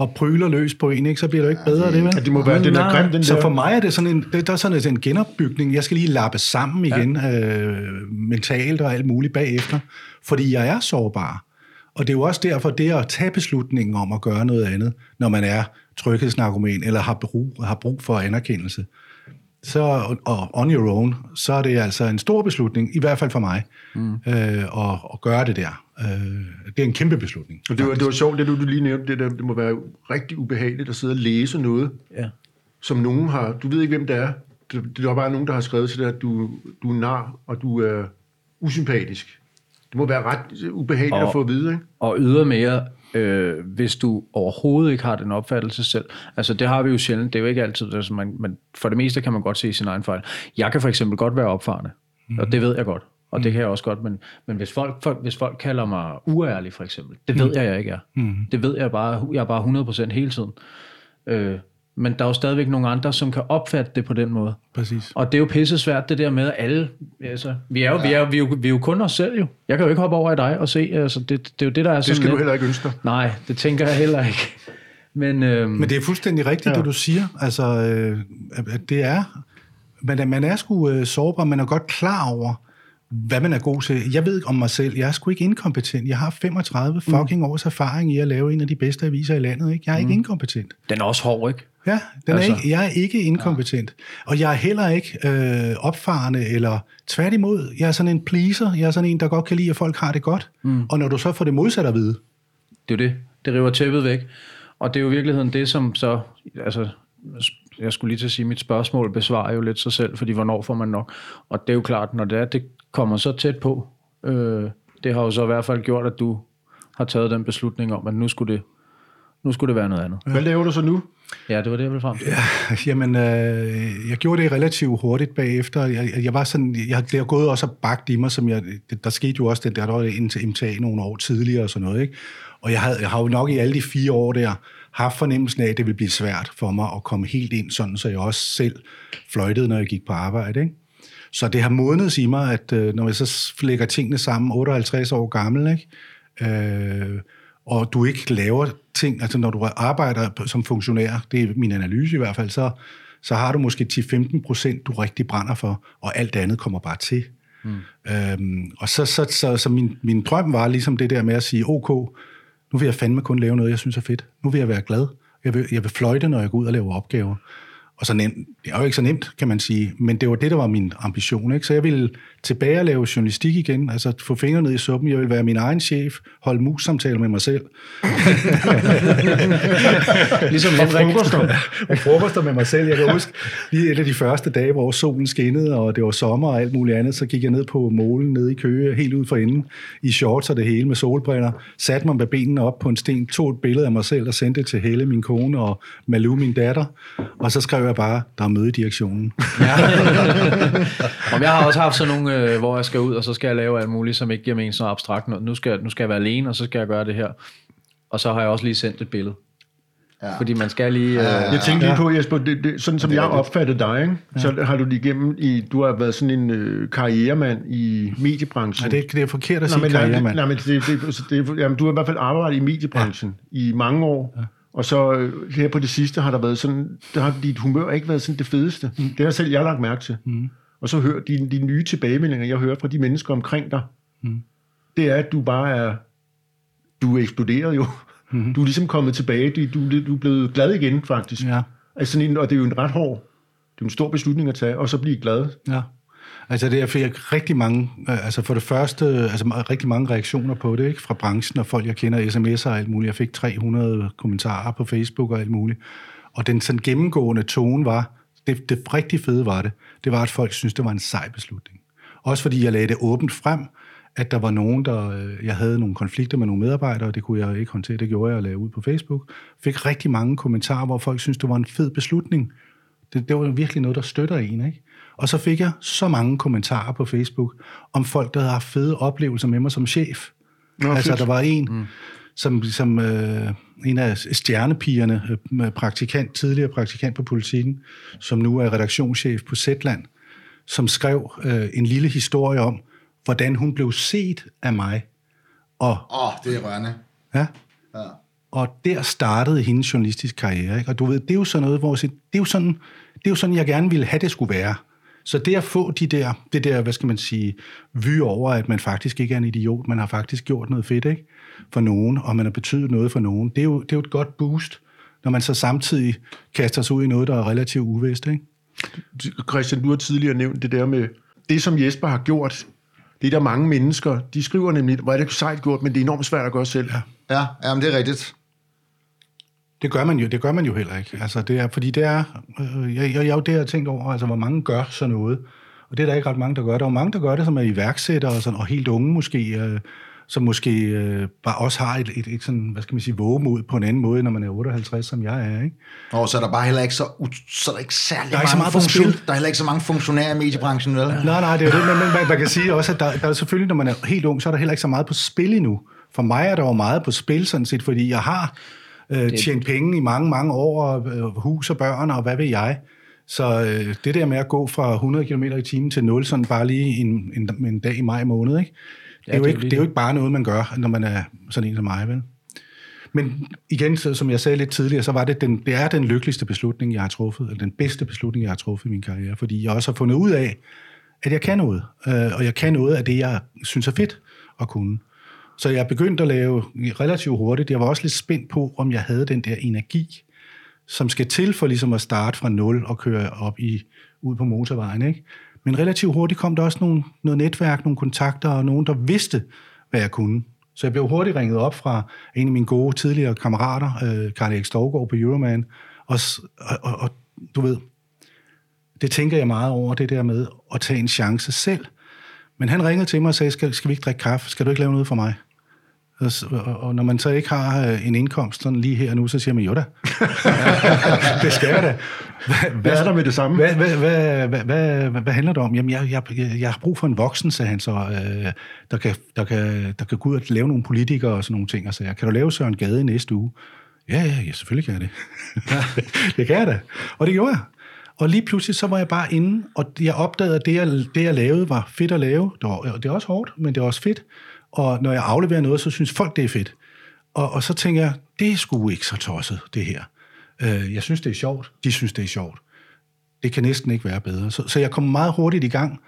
og pryler løs på en, ikke? så bliver det jo ikke bedre, det, vel? Ja, det må være den der grim, den Så der... for mig er det sådan en, det, der er sådan en genopbygning. Jeg skal lige lappe sammen igen, ja. øh, mentalt og alt muligt bagefter, fordi jeg er sårbar. Og det er jo også derfor, det at tage beslutningen om at gøre noget andet, når man er tryghedsnarkoman eller har brug, har brug for anerkendelse, så, og on your own, så er det altså en stor beslutning, i hvert fald for mig, mm. øh, at, at gøre det der. Øh, det er en kæmpe beslutning. Og det var, det var sjovt, det du, lige nævnte, det, der, det må være rigtig ubehageligt at sidde og læse noget, ja. som nogen har, du ved ikke, hvem det er, det, det er bare nogen, der har skrevet til dig, at du, du er nar, og du er usympatisk. Det må være ret ubehageligt og, at få at vide, ikke? Og ydermere, øh, hvis du overhovedet ikke har den opfattelse selv. Altså det har vi jo sjældent, det er jo ikke altid, altså man, men for det meste kan man godt se sin egen fejl. Jeg kan for eksempel godt være opfarende, mm. og det ved jeg godt, og mm. det kan jeg også godt, men, men hvis, folk, folk, hvis folk kalder mig uærlig for eksempel, det ved mm. jeg, jeg ikke er. Mm. Det ved jeg bare, jeg er bare 100% hele tiden. Øh, men der er jo stadigvæk nogle andre, som kan opfatte det på den måde. Præcis. Og det er jo pisse svært, det der med at alle, altså, vi er jo, ja. vi er, vi er, jo, vi er jo kun os selv jo. Jeg kan jo ikke hoppe over i dig og se, altså, det, det er jo det, der er Det skal lidt, du heller ikke ønske dig. Nej, det tænker jeg heller ikke. Men, øhm, Men det er fuldstændig rigtigt, ja. det du siger. Altså, øh, at det er, man, man er sgu øh, sårbar, man er godt klar over, hvad man er god til. Jeg ved om mig selv, jeg er sgu ikke inkompetent. Jeg har 35 mm. fucking års erfaring i at lave en af de bedste aviser i landet. Ikke? Jeg er mm. ikke inkompetent. Den er også hård, ikke? Ja, den altså. er ikke, jeg er ikke inkompetent. Ja. Og jeg er heller ikke øh, opfarende, eller tværtimod, jeg er sådan en pleaser. Jeg er sådan en, der godt kan lide, at folk har det godt. Mm. Og når du så får det modsatte at vide. Det er det. Det river tæppet væk. Og det er jo i virkeligheden det, som så... Altså, jeg skulle lige til at sige, at mit spørgsmål besvarer jo lidt sig selv, fordi hvornår får man nok? Og det er jo klart, når det er, det kommer så tæt på. Øh, det har jo så i hvert fald gjort, at du har taget den beslutning om, at nu skulle det, nu skulle det være noget andet. Hvad laver du så nu? Ja, det var det, jeg ville frem til. Ja, jamen, øh, jeg gjorde det relativt hurtigt bagefter. Jeg, jeg var sådan, jeg, det har gået også bagt i mig, som jeg, der skete jo også den der, der var ind til MTA nogle år tidligere og sådan noget, ikke? Og jeg, havde, jeg har jo nok i alle de fire år der haft fornemmelsen af, at det ville blive svært for mig at komme helt ind sådan, så jeg også selv fløjtede, når jeg gik på arbejde, ikke? Så det har modnet i mig, at øh, når jeg så lægger tingene sammen, 58 år gammel, ikke? Øh, og du ikke laver ting, altså når du arbejder som funktionær, det er min analyse i hvert fald, så, så har du måske 10-15 procent, du rigtig brænder for, og alt andet kommer bare til. Mm. Øhm, og så, så, så, så min, min drøm var ligesom det der med at sige, ok, nu vil jeg fandme kun lave noget, jeg synes er fedt. Nu vil jeg være glad. Jeg vil, jeg vil fløjte, når jeg går ud og laver opgaver. Og så nemt, det er jo ikke så nemt, kan man sige, men det var det, der var min ambition. Ikke? Så jeg ville tilbage og lave journalistik igen, altså få fingrene ned i suppen. Jeg ville være min egen chef, holde mus-samtaler med mig selv. ligesom Henrik. Frokoster. og frokoster med mig selv. Jeg kan huske, lige et af de første dage, hvor solen skinnede, og det var sommer og alt muligt andet, så gik jeg ned på målen nede i Køge, helt ud for inden, i shorts og det hele med solbriller, satte mig med benene op på en sten, tog et billede af mig selv og sendte det til Helle, min kone, og Malou, min datter, og så skrev jeg bare, der er møde i direktionen. Ja. Om jeg har også haft sådan nogle, øh, hvor jeg skal ud, og så skal jeg lave alt muligt, som ikke giver mening så abstrakt noget. Nu skal, nu skal jeg være alene, og så skal jeg gøre det her. Og så har jeg også lige sendt et billede. Ja. Fordi man skal lige... Øh, jeg tænkte lige på, Jesper, det, det, sådan som jeg opfattede dig, ikke? Ja. så har du lige igennem i, du har været sådan en øh, karrieremand i mediebranchen. Nej, det, det er forkert at sige nej, karrieremand. Nej, men det, det, det, det, jamen, du har i hvert fald arbejdet i mediebranchen ja. i mange år. Ja. Og så øh, her på det sidste har der været sådan, der har dit humør ikke været sådan det fedeste. Mm. Det har selv jeg lagt mærke til. Mm. Og så hør de, de nye tilbagemeldinger, jeg hører fra de mennesker omkring dig, mm. det er, at du bare er, du er eksploderet jo. Mm. Du er ligesom kommet tilbage, du, du, du er blevet glad igen faktisk. Ja. Altså sådan en, og det er jo en ret hård, det er en stor beslutning at tage, og så blive glad. Ja. Altså det er fik rigtig mange, øh, altså for det første, altså rigtig mange reaktioner på det, ikke? Fra branchen og folk, jeg kender, sms'er og alt muligt. Jeg fik 300 kommentarer på Facebook og alt muligt. Og den sådan gennemgående tone var, det, det rigtig fede var det, det var, at folk synes det var en sej beslutning. Også fordi jeg lagde det åbent frem, at der var nogen, der... Øh, jeg havde nogle konflikter med nogle medarbejdere, og det kunne jeg ikke håndtere. Det gjorde jeg at lave ud på Facebook. Fik rigtig mange kommentarer, hvor folk synes det var en fed beslutning. Det, det var virkelig noget, der støtter en, ikke? Og så fik jeg så mange kommentarer på Facebook om folk, der havde haft fede oplevelser med mig som chef. Nå, altså, fedt. der var en, mm. som, som øh, en af stjernepigerne, øh, praktikant, tidligere praktikant på politikken, som nu er redaktionschef på Zetland, som skrev øh, en lille historie om, hvordan hun blev set af mig. Og, Åh, oh, det er rørende. ja, Ja. og der startede hendes journalistiske karriere. Ikke? Og du ved, det er jo sådan noget, hvor det er jo sådan, det er jo sådan, jeg gerne ville have, det skulle være. Så det at få de der, det der, hvad skal man sige, vy over, at man faktisk ikke er en idiot, man har faktisk gjort noget fedt, ikke? For nogen, og man har betydet noget for nogen, det er jo, det er jo et godt boost, når man så samtidig kaster sig ud i noget, der er relativt uvist, ikke? Christian, du har tidligere nævnt det der med, det som Jesper har gjort, det er der mange mennesker, de skriver nemlig, hvor er det sejt gjort, men det er enormt svært at gøre selv. Ja. Ja, jamen, det er rigtigt. Det gør man jo, det gør man jo heller ikke. Altså, det er, fordi det er, øh, jeg, jeg, jeg jo det, jeg har tænkt over, altså, hvor mange gør sådan noget. Og det er der ikke ret mange, der gør. Der er mange, der gør det, som er iværksættere og, sådan, og helt unge måske, øh, som måske øh, bare også har et, et, et, sådan, hvad skal man sige, vågemod på en anden måde, når man er 58, som jeg er, ikke? Og så er der bare heller ikke så, så er der ikke særlig Der er ikke så mange meget funktion-. Der er heller ikke så mange funktionærer i mediebranchen, vel? Nej, nej, det er det, men, men man, man kan sige også, at der, der er selvfølgelig, når man er helt ung, så er der heller ikke så meget på spil endnu. For mig er der jo meget på spil, sådan set, fordi jeg har øh, tjent penge i mange, mange år, og øh, hus og børn, og hvad ved jeg. Så øh, det der med at gå fra 100 km i timen til 0, sådan bare lige en, en, en dag i maj måned, ikke? Det, er jo det er ikke, det er jo ikke bare noget, man gør, når man er sådan en som mig, vel? Men igen, så, som jeg sagde lidt tidligere, så var det, den, det er den lykkeligste beslutning, jeg har truffet, eller den bedste beslutning, jeg har truffet i min karriere, fordi jeg også har fundet ud af, at jeg kan noget, øh, og jeg kan noget af det, jeg synes er fedt at kunne. Så jeg begyndte at lave relativt hurtigt. Jeg var også lidt spændt på, om jeg havde den der energi, som skal til for ligesom at starte fra nul og køre op i, ud på motorvejen. Ikke? Men relativt hurtigt kom der også nogle, noget netværk, nogle kontakter og nogen, der vidste, hvad jeg kunne. Så jeg blev hurtigt ringet op fra en af mine gode tidligere kammerater, øh, Karl Erik Storgård på Euroman, og, og, og, og du ved, det tænker jeg meget over, det der med at tage en chance selv. Men han ringede til mig og sagde, skal, skal vi ikke drikke kaffe? Skal du ikke lave noget for mig? Og, når man så ikke har øh, en indkomst sådan lige her og nu, så siger man, jo da. det skal jeg da. Hvad, Hvad er der med det samme? Hvad, hvad, hvad, hvad, hvad, hvad, handler det om? Jamen, jeg, jeg, jeg, har brug for en voksen, sagde han så, øh, der, kan, der, kan, der kan gå ud og lave nogle politikere og sådan nogle ting. Og så jeg, kan du lave Søren Gade i næste uge? Ja, ja, ja selvfølgelig kan jeg det. det kan jeg da. Og det gjorde jeg. Og lige pludselig så var jeg bare inde, og jeg opdagede, at det jeg, det, jeg lavede, var fedt at lave. Det, var, det er også hårdt, men det er også fedt. Og når jeg afleverer noget, så synes folk, det er fedt. Og, og så tænker jeg, det er sgu ikke så tosset, det her. Øh, jeg synes, det er sjovt. De synes, det er sjovt. Det kan næsten ikke være bedre. Så, så jeg kom meget hurtigt i gang,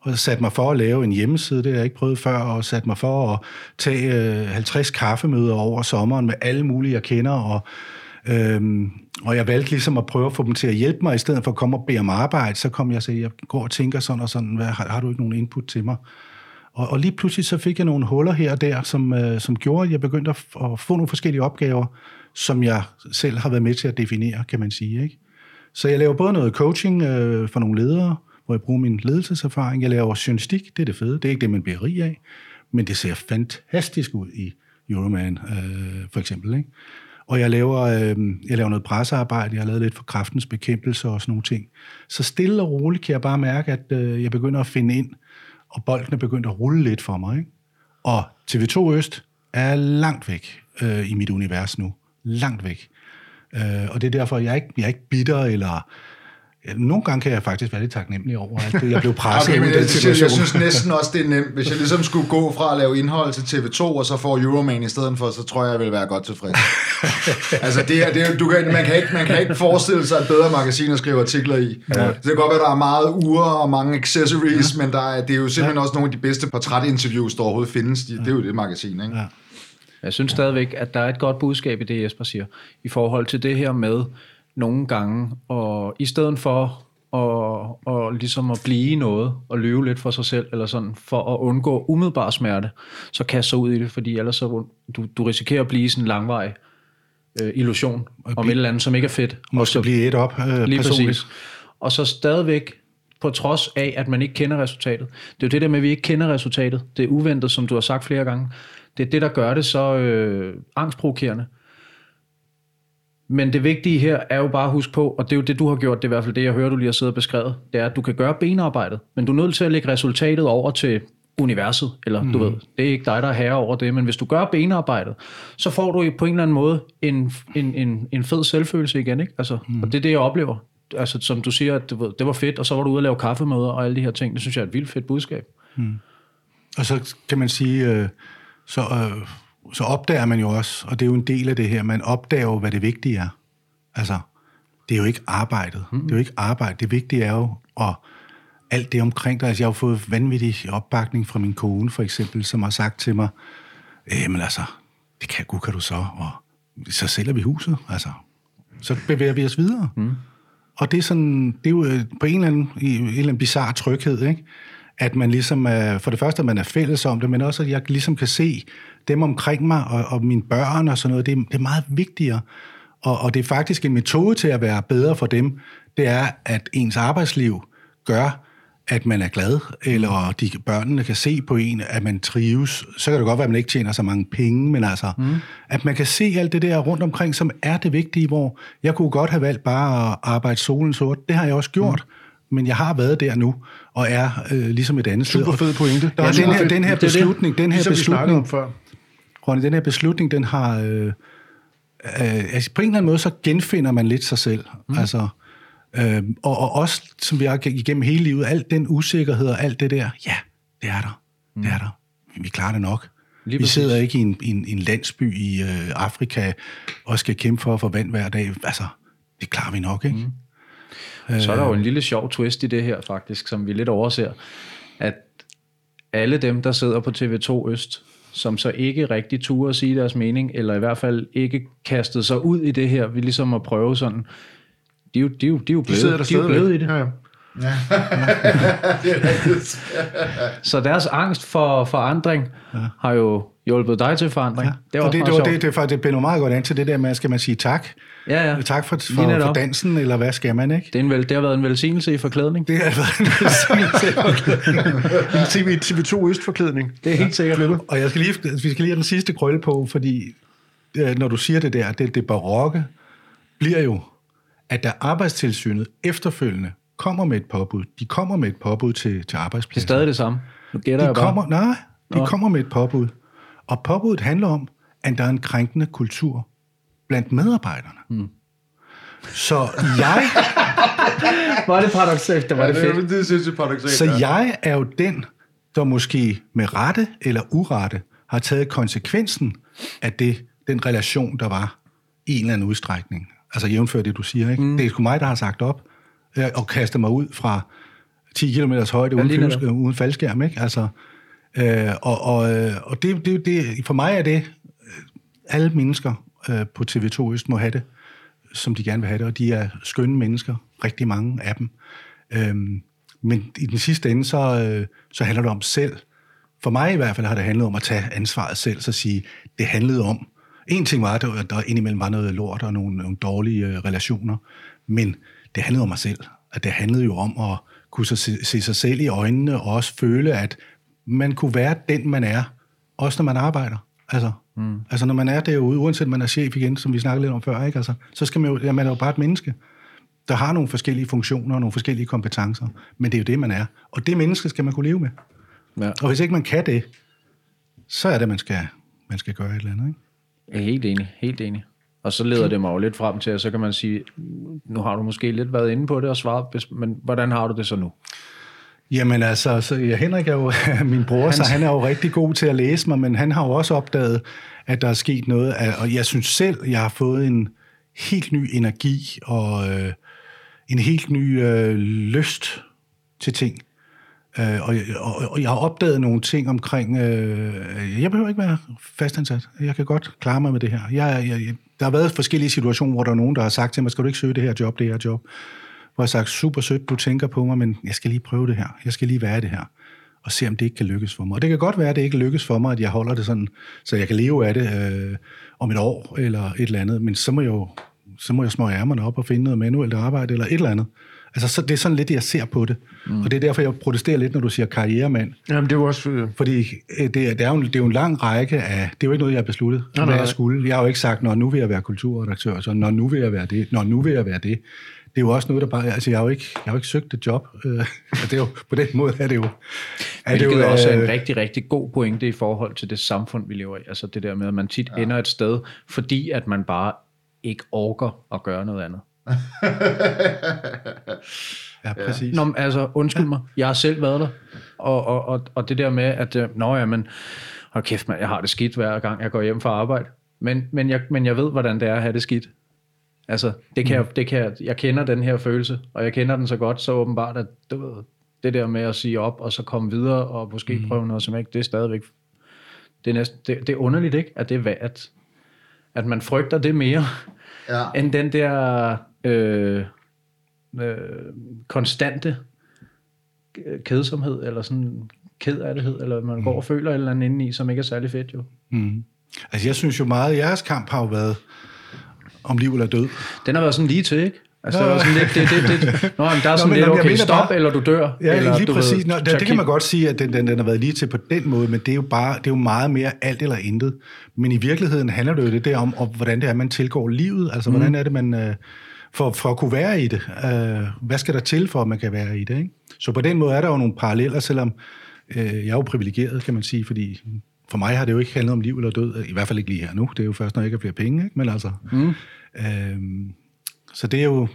og satte mig for at lave en hjemmeside, det har jeg ikke prøvet før, og satte mig for at tage øh, 50 kaffemøder over sommeren med alle mulige, jeg kender, og, øhm, og jeg valgte ligesom at prøve at få dem til at hjælpe mig, i stedet for at komme og bede om arbejde, så kom jeg og sagde, jeg går og tænker sådan og sådan, hvad, har, har du ikke nogen input til mig? Og, og lige pludselig så fik jeg nogle huller her og der, som, øh, som gjorde, at jeg begyndte at, f- at få nogle forskellige opgaver, som jeg selv har været med til at definere, kan man sige. Ikke? Så jeg laver både noget coaching øh, for nogle ledere, hvor jeg bruger min ledelseserfaring. Jeg laver journalistik, det er det fede. Det er ikke det, man bliver rig af, men det ser fantastisk ud i Euroman, øh, for eksempel. Ikke? Og jeg laver, øh, jeg laver noget pressearbejde, jeg har lavet lidt for kraftens bekæmpelse og sådan nogle ting. Så stille og roligt kan jeg bare mærke, at øh, jeg begynder at finde ind, og bolden er begyndt at rulle lidt for mig. Ikke? Og TV2 Øst er langt væk øh, i mit univers nu. Langt væk. Øh, og det er derfor, jeg er ikke, jeg er ikke bitter, eller... Ja, nogle gange kan jeg faktisk være lidt taknemmelig over, at jeg blev presset Okay, ud i jeg, den synes, situation. jeg synes næsten også, det er nemt. Hvis jeg ligesom skulle gå fra at lave indhold til TV2, og så får Euroman i stedet for, så tror jeg, jeg vil være godt tilfreds. altså, det er, det er, du kan, man, kan ikke, man kan ikke forestille sig et bedre magasin at skrive artikler i. Ja. Det kan godt være, der er meget ure og mange accessories, ja. men der er, det er jo simpelthen ja. også nogle af de bedste portrætinterviews, der overhovedet findes. De, det er jo det magasin, ikke? Ja. Jeg synes stadigvæk, at der er et godt budskab i det, Jesper siger, i forhold til det her med nogle gange, og i stedet for og, og ligesom at blive noget, og løbe lidt for sig selv, eller sådan, for at undgå umiddelbar smerte, så kaste sig ud i det, fordi ellers så du, du risikerer at blive sådan en langvej øh, illusion om et eller andet, som ikke er fedt. Måske blive et op øh, Lige personligt. præcis. Og så stadigvæk, på trods af, at man ikke kender resultatet. Det er jo det der med, at vi ikke kender resultatet. Det er uventet, som du har sagt flere gange. Det er det, der gør det så øh, angstprovokerende. Men det vigtige her er jo bare at huske på, og det er jo det, du har gjort, det er i hvert fald det, jeg hører, du lige har siddet og beskrevet, det er, at du kan gøre benarbejdet, men du er nødt til at lægge resultatet over til universet, eller mm. du ved, det er ikke dig, der er herre over det, men hvis du gør benarbejdet, så får du på en eller anden måde en, en, en, en fed selvfølelse igen, ikke? Altså, mm. Og det er det, jeg oplever. Altså, som du siger, at det var fedt, og så var du ude og lave kaffemøder og alle de her ting. Det synes jeg er et vildt fedt budskab. Mm. Og så kan man sige, øh, så, øh, så opdager man jo også, og det er jo en del af det her, man opdager jo, hvad det vigtige er. Altså, det er jo ikke arbejdet. Mm. Det er jo ikke arbejde. Det vigtige er jo at alt det omkring dig. Altså, jeg har jo fået vanvittig opbakning fra min kone, for eksempel, som har sagt til mig, øh, men altså, det kan, gud kan du så, og så sælger vi huset, altså. Så bevæger vi os videre. Mm. Og det er sådan, det er jo øh, på en eller anden, en eller anden bizarre tryghed, ikke? At man ligesom, for det første, at man er fælles om det, men også, at jeg ligesom kan se dem omkring mig, og, og mine børn og sådan noget, det er, det er meget vigtigere. Og, og det er faktisk en metode til at være bedre for dem, det er, at ens arbejdsliv gør, at man er glad, eller de børnene kan se på en, at man trives. Så kan det godt være, at man ikke tjener så mange penge, men altså, mm. at man kan se alt det der rundt omkring, som er det vigtige, hvor jeg kunne godt have valgt bare at arbejde solen sort. Det har jeg også gjort. Mm. Men jeg har været der nu, og er øh, ligesom et andet sted. Super fed pointe. Der ja, den her, den her beslutning, den her ligesom beslutning, før. Ronny, den her beslutning, den har... Øh, øh, altså på en eller anden måde, så genfinder man lidt sig selv. Mm. Altså, Øh, og, og også, som vi har igennem hele livet, alt den usikkerhed og alt det der, ja, det er der. Mm. Det er der. Men vi klarer det nok. Lige vi sidder ikke i en, en, en landsby i øh, Afrika og skal kæmpe for at få vand hver dag. Altså, det klarer vi nok, ikke? Mm. Så er der jo en lille sjov twist i det her, faktisk, som vi lidt overser. At alle dem, der sidder på TV2 Øst, som så ikke rigtig turde at sige deres mening, eller i hvert fald ikke kastede sig ud i det her, vi ligesom at prøve sådan, de er jo, de er jo, de er jo blevet, de, de er jo blevet i det. Ja, ja. Det er så deres angst for forandring ja. har jo hjulpet dig til forandring. Ja. Det, var det, det, var, det, det, det, det blev meget godt an til det der med, skal man sige tak? Ja, ja. Tak for, for, for dansen, eller hvad skal man, ikke? Det, er en vel, det har været en velsignelse i forklædning. Det har været en velsignelse i forklædning. en TV, TV2 Øst-forklædning. Det er helt sikkert. Ja. Og jeg skal lige, vi skal lige have den sidste krølle på, fordi øh, når du siger det der, det, det barokke bliver jo at da arbejdstilsynet efterfølgende kommer med et påbud, de kommer med et påbud til, til arbejdspladsen. Det er stadig det samme. Nu gætter de jeg bare. kommer, Nej, de Nå. kommer med et påbud. Og påbuddet handler om, at der er en krænkende kultur blandt medarbejderne. Hmm. Så jeg... var det paradoxalt? Det var det fedt. Ja, det, det synes jeg paradoxalt. Så jeg er jo den, der måske med rette eller urette har taget konsekvensen af det, den relation, der var i en eller anden udstrækning. Altså jævnfør det, du siger. Ikke? Mm. Det er sgu mig, der har sagt op og kastet mig ud fra 10 km højde uden, flyvsk, uden faldskærm. Ikke? Altså, øh, og og, øh, og det, det, det, for mig er det, øh, alle mennesker øh, på TV2 Øst må have det, som de gerne vil have det, og de er skønne mennesker, rigtig mange af dem. Øhm, men i den sidste ende, så, øh, så handler det om selv. For mig i hvert fald har det handlet om at tage ansvaret selv, så sige, det handlede om en ting var, at der indimellem var noget lort og nogle, nogle dårlige øh, relationer, men det handlede om mig selv. At det handlede jo om at kunne se, se sig selv i øjnene og også føle, at man kunne være den, man er, også når man arbejder. Altså, mm. altså når man er derude, uanset man er chef igen, som vi snakkede lidt om før, ikke? Altså, så skal man jo, ja, man er jo bare et menneske, der har nogle forskellige funktioner og nogle forskellige kompetencer, men det er jo det, man er. Og det menneske skal man kunne leve med. Ja. Og hvis ikke man kan det, så er det, man skal, man skal gøre et eller andet. Ikke? Jeg er helt enig, helt enig. Og så leder det mig jo lidt frem til, at så kan man sige, nu har du måske lidt været inde på det og svaret, men hvordan har du det så nu? Jamen altså, så, ja, Henrik er jo min bror, han... så han er jo rigtig god til at læse mig, men han har jo også opdaget, at der er sket noget, og jeg synes selv, jeg har fået en helt ny energi og øh, en helt ny øh, lyst til ting. Øh, og, og, og jeg har opdaget nogle ting omkring, øh, jeg behøver ikke være fastansat. Jeg kan godt klare mig med det her. Jeg, jeg, der har været forskellige situationer, hvor der er nogen, der har sagt til mig, skal du ikke søge det her job, det her job? Hvor jeg har sagt, super sødt, du tænker på mig, men jeg skal lige prøve det her. Jeg skal lige være det her og se, om det ikke kan lykkes for mig. Og det kan godt være, at det ikke lykkes for mig, at jeg holder det sådan, så jeg kan leve af det øh, om et år eller et eller andet. Men så må jeg jo så må jeg små ærmerne op og finde noget manuelt arbejde eller et eller andet. Altså, så, det er sådan lidt, jeg ser på det. Mm. Og det er derfor, jeg protesterer lidt, når du siger karrieremand. Jamen, det er jo også... Øh... Fordi øh, det er, det, er jo, det er jo en lang række af... Det er jo ikke noget, jeg har besluttet, nej, hvad jeg skulle. Jeg har jo ikke sagt, når nu vil jeg være kulturredaktør, så når nu vil jeg være det, når nu vil jeg være det. Det er jo også noget, der bare... Altså, jeg har jo ikke, jeg har jo ikke søgt et job. Øh, det er jo, på den måde er det jo... Er det jo, også en rigtig, rigtig god pointe i forhold til det samfund, vi lever i. Altså det der med, at man tit ja. ender et sted, fordi at man bare ikke orker at gøre noget andet. ja, præcis. Nå, altså, undskyld mig, jeg har selv været der, og, og, og, og det der med, at, øh, nå ja, men, hold kæft, man, jeg har det skidt hver gang, jeg går hjem fra arbejde, men, men, jeg, men jeg ved, hvordan det er at have det skidt. Altså, det kan, mm. jeg, det kan jeg, jeg kender den her følelse, og jeg kender den så godt, så åbenbart, at du ved, det der med at sige op, og så komme videre, og måske mm. prøve noget som ikke, det er stadigvæk, det er, næsten, det, det er underligt, ikke? At det er at, at man frygter det mere, ja. end den der øh, øh, konstante kedsomhed, eller sådan kedattighed, eller man går og mm. føler et eller andet indeni, som ikke er særlig fedt jo. Mm. Altså jeg synes jo meget, at jeres kamp har jo været om liv eller død. Den har været sådan lige til, ikke? Altså, det var sådan lidt, det, det, det, nå, men der er sådan nå, lidt, okay, stop, bare, eller du dør. Ja, eller, lige du præcis. Ved, nå, det, det kan man godt sige, at den, den, den har været lige til på den måde, men det er jo bare, det er jo meget mere alt eller intet. Men i virkeligheden handler det jo det der om, og hvordan det er, man tilgår livet. Altså, mm. hvordan er det, man... Øh, for, for at kunne være i det. Øh, hvad skal der til, for at man kan være i det? Ikke? Så på den måde er der jo nogle paralleller, selvom øh, jeg er jo privilegeret, kan man sige, fordi for mig har det jo ikke handlet om liv eller død, i hvert fald ikke lige her nu. Det er jo først, når jeg ikke har flere penge, ikke? men altså... Mm. Øh, så det er jo,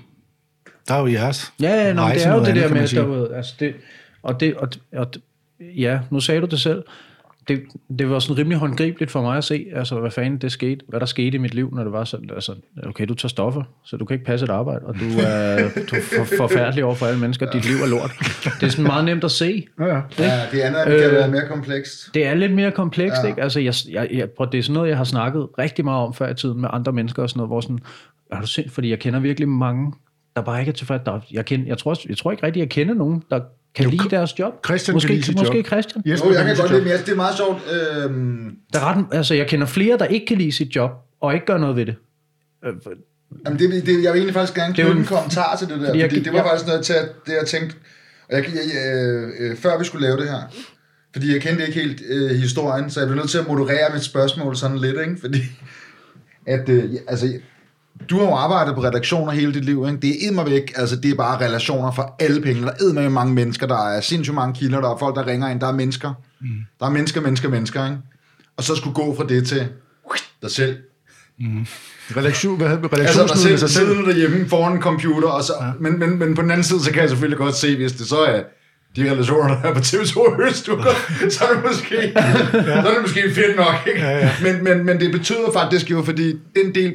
der er jo jeres Ja, ja no, det er jo det der med, at der, altså det, og det, og, og, ja, nu sagde du det selv, det, det var sådan rimelig håndgribeligt for mig at se, altså hvad fanden det skete, hvad der skete i mit liv, når det var sådan, altså, okay, du tager stoffer, så du kan ikke passe et arbejde, og du er, du er for, forfærdelig over for alle mennesker, dit liv er lort. Det er sådan meget nemt at se. Ja, ja. Det, ja, det andet kan øh, være mere komplekst. Det er lidt mere komplekst, ja. ikke? Altså, jeg, jeg, jeg, det er sådan noget, jeg har snakket rigtig meget om før i tiden med andre mennesker og sådan noget, hvor sådan, er du sind, fordi jeg kender virkelig mange, der bare ikke er tilfredse. Der, jeg, kender, jeg, tror, jeg tror ikke rigtig, jeg kender nogen, der kan jo, lide deres job. Christian måske, kan lide sit måske job. Christian. Yes, jo, jeg kan godt lide, men det er meget sjovt. Øhm... Der er ret, altså, jeg kender flere, der ikke kan lide sit job, og ikke gør noget ved det. Øh, Jamen, det, det, jeg vil egentlig faktisk gerne knytte en kommentar til det der, fordi, fordi jeg, det var jeg, faktisk noget til, at det jeg tænkte, og jeg, jeg, jeg, øh, før vi skulle lave det her, fordi jeg kendte ikke helt øh, historien, så jeg blev nødt til at moderere mit spørgsmål sådan lidt, ikke? fordi at, øh, altså, du har jo arbejdet på redaktioner hele dit liv, ikke? Det er mig væk, altså det er bare relationer for alle penge. Der er med mange mennesker, der er sindssygt mange kilder, der er folk, der ringer ind, der er mennesker. Mm. Der er mennesker, mennesker, mennesker, ikke? Og så skulle gå fra det til dig selv. Mm. Relation, hvad hedder altså dig selv, sig selv. sidder derhjemme foran en computer, og så, ja. men, men, men på den anden side, så kan jeg selvfølgelig godt se, hvis det så er de relationer, der er på TV2 Øst, så er det måske, ja. så er det måske fedt nok. Ikke? Ja, ja. Men, men, men det betyder faktisk jo, fordi den del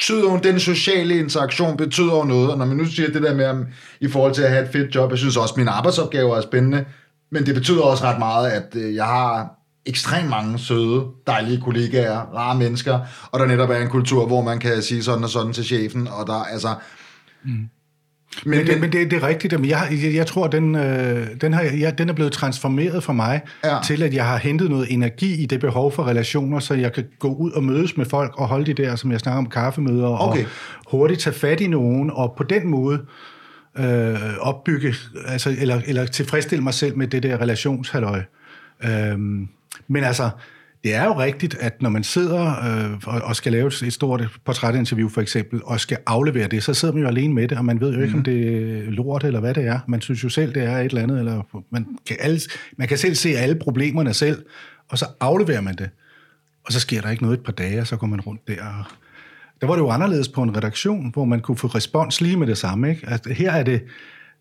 betyder jo, den sociale interaktion betyder jo noget, og når man nu siger det der med, i forhold til at have et fedt job, jeg synes også, at mine arbejdsopgaver er spændende, men det betyder også ret meget, at øh, jeg har ekstremt mange søde, dejlige kollegaer, rare mennesker, og der netop er en kultur, hvor man kan sige sådan og sådan til chefen, og der altså... Mm. Men, men, det, men det, det er rigtigt. Men jeg, jeg, jeg tror, den, øh, den, har, jeg, den er blevet transformeret for mig ja. til, at jeg har hentet noget energi i det behov for relationer, så jeg kan gå ud og mødes med folk og holde de der, som jeg snakker om, kaffemøder, okay. og hurtigt tage fat i nogen, og på den måde øh, opbygge, altså, eller, eller tilfredsstille mig selv med det der relationshalløj. Øh, men altså, det er jo rigtigt, at når man sidder øh, og, og skal lave et stort portrætinterview for eksempel, og skal aflevere det, så sidder man jo alene med det, og man ved jo ikke, mm. om det er lort eller hvad det er. Man synes jo selv, det er et eller andet, eller man kan, alle, man kan selv se alle problemerne selv, og så afleverer man det. Og så sker der ikke noget et par dage, og så går man rundt der. Der var det jo anderledes på en redaktion, hvor man kunne få respons lige med det samme. Ikke? Altså, her er det,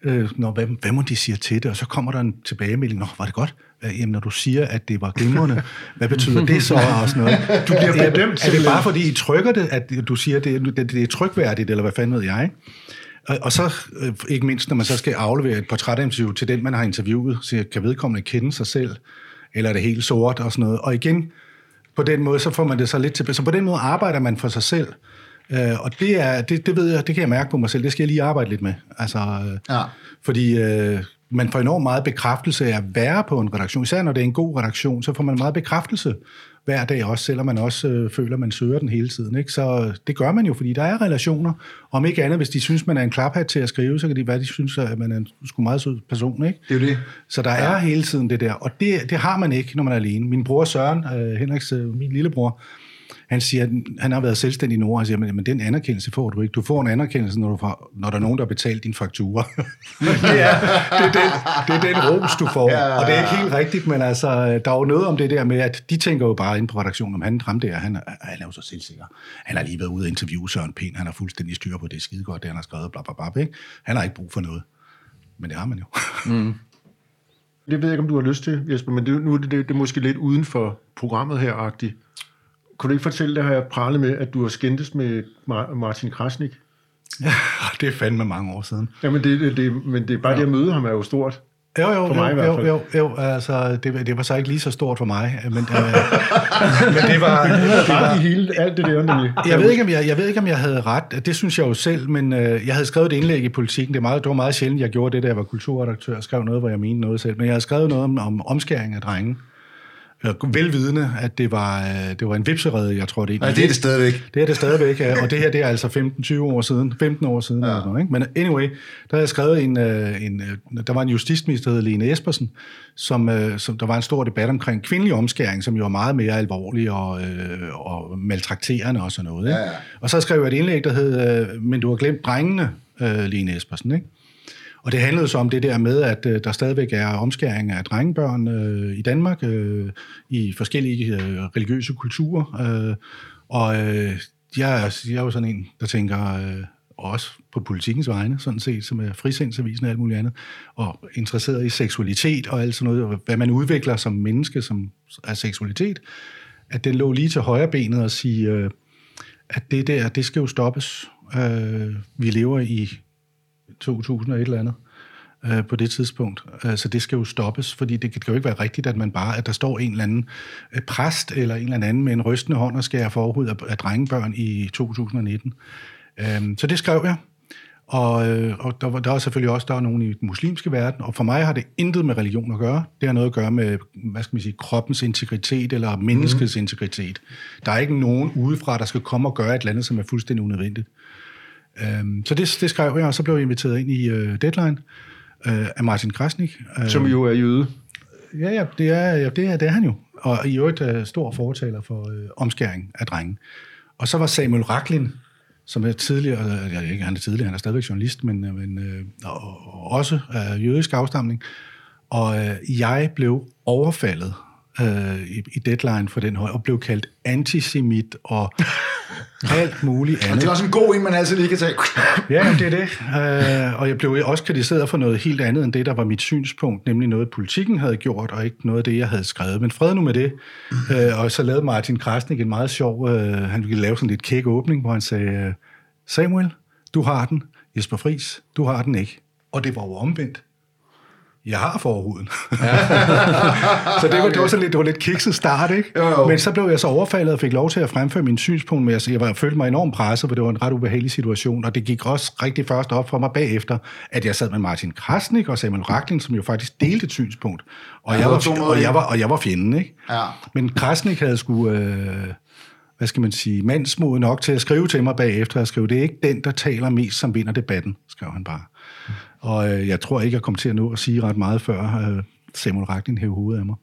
øh, når, hvad, hvad må de sige til det? Og så kommer der en tilbagemelding, nå, var det godt? Jamen, når du siger, at det var glimrende, hvad betyder det så? Og sådan noget. Du bliver bedømt Er det bare fordi, I trykker det, at du siger, det, det, det er trykværdigt, eller hvad fanden ved jeg? Og, og så, øh, ikke mindst, når man så skal aflevere et portrætinterview til den, man har interviewet, så kan vedkommende kende sig selv, eller er det helt sort og sådan noget. Og igen, på den måde, så får man det så lidt tilbage. Så på den måde arbejder man for sig selv. Øh, og det, er, det, det ved jeg, det kan jeg mærke på mig selv, det skal jeg lige arbejde lidt med. Altså, øh, ja. Fordi øh, man får enormt meget bekræftelse af at være på en redaktion. Især når det er en god redaktion, så får man meget bekræftelse hver dag også, selvom man også øh, føler, at man søger den hele tiden. Ikke? Så det gør man jo, fordi der er relationer. Om ikke andet, hvis de synes, man er en klaphat til at skrive, så kan de være, de synes, at man er en sgu meget sød person. Ikke? Det er det. Så der ja. er hele tiden det der, og det, det har man ikke, når man er alene. Min bror Søren, øh, Henriks, øh, min lillebror, han siger, at han har været selvstændig i Nord, han siger, men, men den anerkendelse får du ikke. Du får en anerkendelse, når, du får, når der er nogen, der har betalt din faktura. det, er, det, er den, det er den ros, du får. Ja. Og det er ikke helt rigtigt, men altså, der er jo noget om det der med, at de tænker jo bare ind på redaktionen, om han ham der, han, han er jo så selvsikker. Han har lige været ude og interviewe Søren Pind, han har fuldstændig styr på det skide godt, det han har skrevet, bla, bla, bla, ikke? Han har ikke brug for noget. Men det har man jo. mm. Det ved jeg ikke, om du har lyst til, Jesper, men det, nu er det, det, det er måske lidt uden for programmet her, agtigt. Kunne du ikke fortælle, det har jeg pralet med, at du har skændtes med Martin Krasnik? Ja, det er fandme mange år siden. Ja, men det, det, det, men det er bare ja. det at møde ham er jo stort. Jo, jo, for mig jo, i hvert fald. jo, jo, jo, altså, det, det var så ikke lige så stort for mig, men, øh, men det var... det var i hele, alt det der, nemlig. Jeg ved, ikke, om jeg, jeg ved ikke, om jeg havde ret, det synes jeg jo selv, men øh, jeg havde skrevet et indlæg i politikken, det, meget, det var meget sjældent, jeg gjorde det, da jeg var kulturredaktør, og skrev noget, hvor jeg mente noget selv, men jeg havde skrevet noget om, om omskæring af drenge, velvidende, at det var, øh, det var en vipserede, jeg tror det Nej, det er det stadigvæk. Det er det stadigvæk, ja. og det her det er altså 15-20 år siden, 15 år siden. Ja. Eller noget, ikke? Men anyway, der havde jeg skrevet en, øh, en, øh, der var en justitsminister, der hed Lene Espersen, som, som, der var en stor debat omkring kvindelig omskæring, som jo var meget mere alvorlig og, og maltrakterende og sådan noget. Ikke? Ja, ja. Og så skrev jeg et indlæg, der hed, men du har glemt drengene, Lene Espersen, ikke? Og det handlede så om det der med, at øh, der stadigvæk er omskæring af drengebørn øh, i Danmark øh, i forskellige øh, religiøse kulturer. Øh, og øh, jeg, er, jeg er jo sådan en, der tænker, øh, også på politikens vegne, sådan set, som er frisindsavisen og alt muligt andet, og interesseret i seksualitet og alt sådan noget, hvad man udvikler som menneske, som er seksualitet, at den lå lige til højre benet og sige, øh, at det der, det skal jo stoppes. Øh, vi lever i 2000 og et eller andet øh, på det tidspunkt. Øh, så det skal jo stoppes, fordi det kan jo ikke være rigtigt, at man bare, at der står en eller anden øh, præst eller en eller anden med en rystende hånd og skærer forhud af, af drengebørn i 2019. Øh, så det skrev jeg. Og, øh, og der, var, der er selvfølgelig også der er nogen i den muslimske verden, og for mig har det intet med religion at gøre. Det har noget at gøre med, hvad skal man sige, kroppens integritet eller menneskets mm. integritet. Der er ikke nogen udefra, der skal komme og gøre et eller andet, som er fuldstændig unødvendigt. Øhm, så det, det skrev jeg, og så blev jeg inviteret ind i uh, Deadline uh, af Martin Krasnik. Uh, Som jo er jøde. Ja, ja, det er, ja det, er, det er han jo. Og i øvrigt uh, stor fortaler for uh, omskæring af drenge. Og så var Samuel Raklin, som er tidligere, jeg ikke, han er tidligere, han er stadigvæk journalist, men, men uh, og også af jødisk afstamning. Og uh, jeg blev overfaldet øh, i, i deadline for den høj, og blev kaldt antisemit og alt muligt andet. Og det er også en god en, man altid lige kan tage. ja, det er det. Øh, og jeg blev også kritiseret for noget helt andet end det, der var mit synspunkt, nemlig noget, politikken havde gjort, og ikke noget af det, jeg havde skrevet. Men fred nu med det. Øh, og så lavede Martin Krasnik en meget sjov, øh, han ville lave sådan lidt kæk åbning, hvor han sagde, Samuel, du har den. Jesper Fris, du har den ikke. Og det var jo omvendt jeg har forhuden. Ja. så det var, okay. det var sådan lidt, det var lidt kikset start, ikke? Jo, jo. Men så blev jeg så overfaldet og fik lov til at fremføre min synspunkt, men jeg, jeg, jeg følte mig enormt presset, for det var en ret ubehagelig situation, og det gik også rigtig først op for mig bagefter, at jeg sad med Martin Krasnik og Samuel Rackling, som jo faktisk delte et synspunkt, og, ja, jeg, var, og, jeg, var, og jeg var fjenden, ikke? Ja. Men Krasnik havde sgu... Øh, hvad skal man sige, mandsmod nok til at skrive til mig bagefter, og skrive, det er ikke den, der taler mest, som vinder debatten, skrev han bare. Og øh, jeg tror ikke, jeg kommer til at nå at sige ret meget, før øh, Samuel Ragnin hæver hovedet af mig.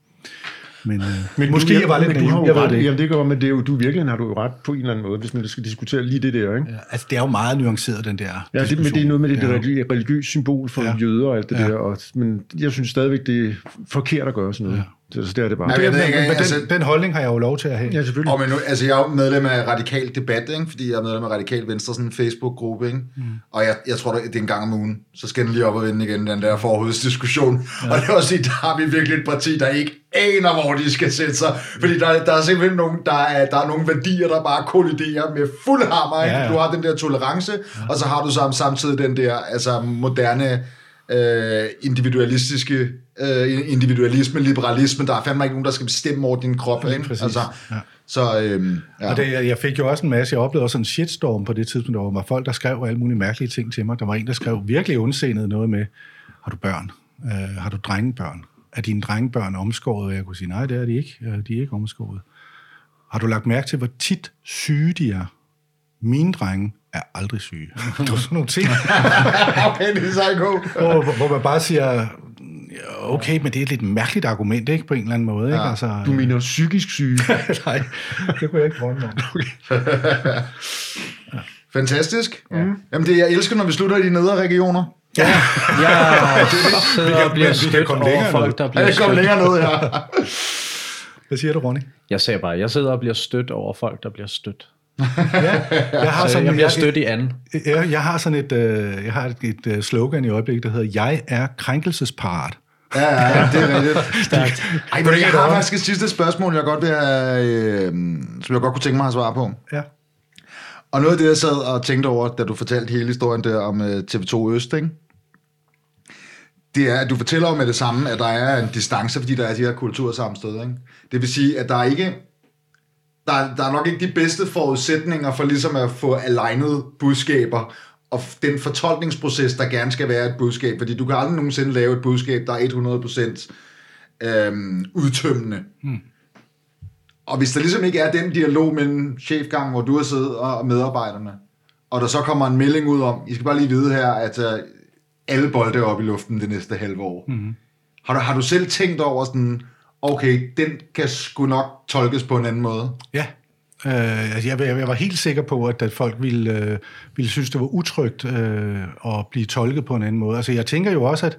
Men, øh, men måske du, jeg var lidt men du har jeg ret, det Jamen det gør, men det er jo, du virkelig har du jo ret på en eller anden måde, hvis man skal diskutere lige det der, ikke? Ja, altså det er jo meget nuanceret, den der Ja, det, men det er noget med det, ja. det religiøse symbol for ja. jøder og alt det ja. der, og, men jeg synes stadigvæk, det er forkert at gøre sådan noget. Ja. Så det er det bare. Nej, det, men, ikke, men altså, den, den holdning har jeg jo lov til at have. Ja, selvfølgelig. Og men nu, altså, jeg er jo medlem af Radikal Debat, ikke? fordi jeg er medlem af Radikal Venstre, sådan en Facebook-gruppe. Ikke? Mm. Og jeg, jeg tror, det er en gang om ugen, så skal den lige op og vende igen, den der forhudsdiskussion. Ja. Og det er også sige, der har vi virkelig et parti, der ikke aner, hvor de skal sætte sig. Fordi der, der er simpelthen nogen, der er, der er nogle værdier, der bare kolliderer med fuld hammer. Ikke? Ja, ja. Du har den der tolerance, ja. og så har du samtidig den der altså, moderne øh, individualistiske øh, individualisme, liberalisme. Der er fandme ikke nogen, der skal bestemme over din krop. Ikke? Altså, ja. Så, øhm, ja. Og det, jeg fik jo også en masse, jeg oplevede også en shitstorm på det tidspunkt, der var folk, der skrev alle mulige mærkelige ting til mig. Der var en, der skrev virkelig ondsenet noget med, har du børn? Øh, har du drengebørn? Er dine drengebørn omskåret? Og jeg kunne sige, nej, det er de ikke. Øh, de er ikke omskåret. Har du lagt mærke til, hvor tit syge de er? Mine drenge er aldrig syge. Det er sådan nogle ting, okay, det er så god. hvor, hvor- man bare siger, "Ja, okay, men det er et lidt mærkeligt argument, ikke? På en eller anden måde, ikke? Altså, Du mener psykisk syge. nej, det kunne jeg ikke drømme om. Fantastisk. Ja. Jamen det, jeg elsker, når vi slutter i de nedre regioner. Jeg sidder og bliver vi kan komme længere folk, der Ja, bliver det kommer stødt. længere ned her. Hvad siger du, Ronny? Jeg sagde bare, jeg sidder og bliver stødt over folk, der bliver stødt. Jeg har Så jeg bliver stødt i anden. Jeg, jeg har sådan et, øh, jeg har et, et øh, slogan i øjeblikket, der hedder, jeg er krænkelsesparat. Ja, ja, ja, det er rigtigt. Ej, men jeg har faktisk et sidste spørgsmål, jeg godt vil have, øh, som jeg godt kunne tænke mig at svare på. Ja. Og noget af det, jeg sad og tænkte over, da du fortalte hele historien der om øh, TV2 Øst, ikke? det er, at du fortæller jo med det samme, at der er en distance, fordi der er de her kultursammenstød. Ikke? Det vil sige, at der er ikke der, er- der er nok ikke de bedste forudsætninger for ligesom at få alignet budskaber, og den fortolkningsproces, der gerne skal være et budskab, fordi du kan aldrig nogensinde lave et budskab, der er 100% øhm, udtømmende. Hmm. Og hvis der ligesom ikke er den dialog mellem chefgang, hvor du har siddet og medarbejderne, og der så kommer en melding ud om, I skal bare lige vide her, at uh, alle bolde er oppe i luften det næste halve år. Mm-hmm. Har, du, har du selv tænkt over sådan, okay, den kan sgu nok tolkes på en anden måde? Ja. Øh, altså, jeg, jeg var helt sikker på, at, at folk ville, øh, ville synes, det var utrygt øh, at blive tolket på en anden måde. Altså, jeg tænker jo også, at,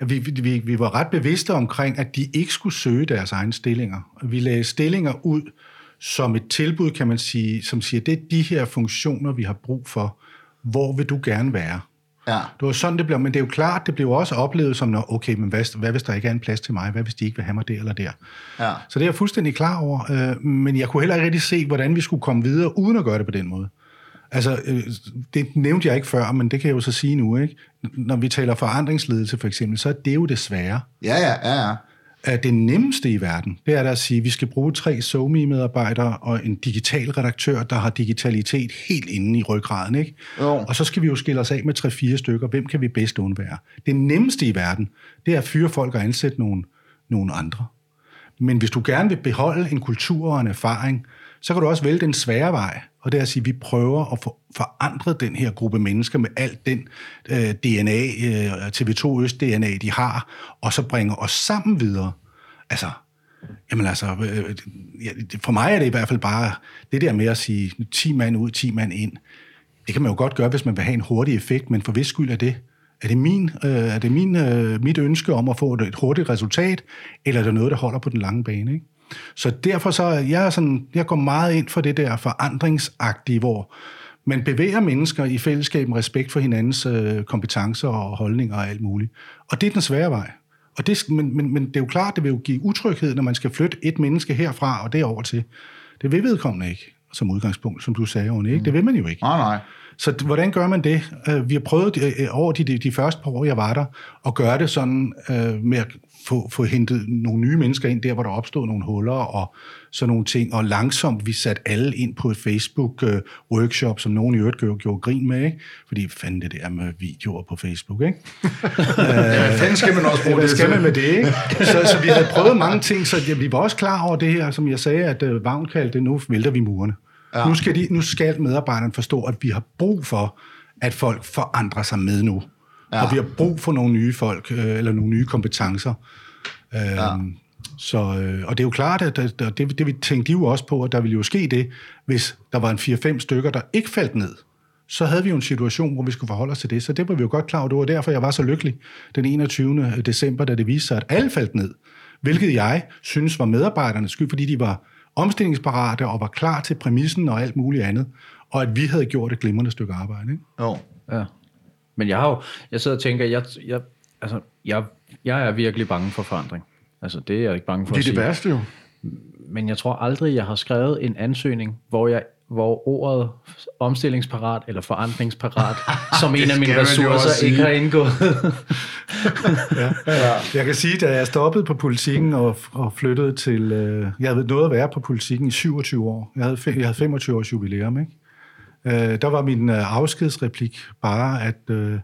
at vi, vi, vi var ret bevidste omkring, at de ikke skulle søge deres egne stillinger. Vi lagde stillinger ud som et tilbud, kan man sige, som siger, det er de her funktioner, vi har brug for. Hvor vil du gerne være? Ja. Det var sådan, det blev. Men det er jo klart, det blev også oplevet som, når, okay, men hvad, hvad hvis der ikke er en plads til mig? Hvad hvis de ikke vil have mig der eller der? Ja. Så det er jeg fuldstændig klar over, øh, men jeg kunne heller ikke rigtig se, hvordan vi skulle komme videre, uden at gøre det på den måde. Altså, øh, det nævnte jeg ikke før, men det kan jeg jo så sige nu, ikke? Når vi taler forandringsledelse for eksempel, så er det jo det svære. Ja, ja, ja, ja. At det nemmeste i verden, det er da at sige, at vi skal bruge tre SoMe-medarbejdere og en digital redaktør, der har digitalitet helt inde i ryggraden, ikke? Jo. Og så skal vi jo skille os af med tre-fire stykker. Hvem kan vi bedst undvære? Det nemmeste i verden, det er at fyre folk og ansætte nogle, nogle andre. Men hvis du gerne vil beholde en kultur og en erfaring, så kan du også vælge den svære vej. Og det er at sige, at vi prøver at forandre den her gruppe mennesker med alt den øh, DNA, øh, TV2 Øst-DNA, de har, og så bringer os sammen videre. Altså, jamen altså, øh, for mig er det i hvert fald bare det der med at sige 10 mand ud, 10 mand ind. Det kan man jo godt gøre, hvis man vil have en hurtig effekt, men for hvis skyld er det? Er det, min, øh, er det min, øh, mit ønske om at få et hurtigt resultat, eller er det noget, der holder på den lange bane? Ikke? Så derfor så, er jeg, sådan, jeg går meget ind for det der forandringsagtige, hvor man bevæger mennesker i fællesskab med respekt for hinandens øh, kompetencer og holdninger og alt muligt. Og det er den svære vej. Og det, men, men, men det er jo klart, det vil jo give utryghed, når man skal flytte et menneske herfra og derover til. Det vil vedkommende ikke, som udgangspunkt, som du sagde, Rune, ikke? Det vil man jo ikke. Nej, nej. Så hvordan gør man det? Øh, Vi har prøvet øh, over de, de, første par år, jeg var der, at gøre det sådan øh, med få, få hentet nogle nye mennesker ind der, hvor der opstod nogle huller og sådan nogle ting, og langsomt vi satte alle ind på et Facebook-workshop, som nogen i øvrigt gjorde, gjorde grin med, ikke? fordi fanden det der med videoer på Facebook, ikke? Ja, hvad fanden skal man også bruge det skal man med det, ikke? Så, så vi havde prøvet mange ting, så ja, vi var også klar over det her, som jeg sagde, at uh, Vagn kaldte, nu vælter vi murene. Ja. Nu, skal de, nu skal medarbejderne forstå, at vi har brug for, at folk forandrer sig med nu. Ja. Og vi har brug for nogle nye folk, øh, eller nogle nye kompetencer. Ja. Så, øh, og det er jo klart, at det, det, det vi tænkte de jo også på, at der ville jo ske det, hvis der var en 4-5 stykker, der ikke faldt ned. Så havde vi jo en situation, hvor vi skulle forholde os til det. Så det var vi jo godt klar over. Det var derfor, jeg var så lykkelig den 21. december, da det viste sig, at alle faldt ned. Hvilket jeg synes var medarbejdernes skyld, fordi de var omstillingsparate og var klar til præmissen og alt muligt andet. Og at vi havde gjort et glimrende stykke arbejde. Ikke? Jo. Ja. Men jeg har jo, jeg sidder og tænker, jeg, jeg, altså, jeg, jeg er virkelig bange for forandring. Altså, det er jeg ikke bange for Det at er det sige. værste jo. Men jeg tror aldrig, jeg har skrevet en ansøgning, hvor jeg hvor ordet omstillingsparat eller forandringsparat som en af mine ressourcer ikke har indgået. Jeg kan sige, da jeg stoppede på politikken og, og flyttede til... Øh, jeg havde nået at være på politikken i 27 år. Jeg havde, fe- jeg havde 25 års jubilæum, ikke? Øh, der var min øh, afskedsreplik bare, at øh,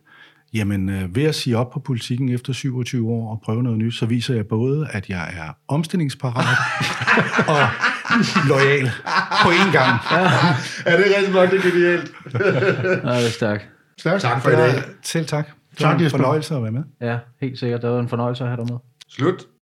jamen, øh, ved at sige op på politikken efter 27 år og prøve noget nyt, så viser jeg både, at jeg er omstillingsparat og lojal på én gang. Ja, det er rigtig nok, det er genialt. Ja, det er stærkt. Stærkt. Tak for i dag. Selv tak. Det Tak, var en Jesper. fornøjelse at være med. Ja, helt sikkert. Det var en fornøjelse at have dig med. Slut.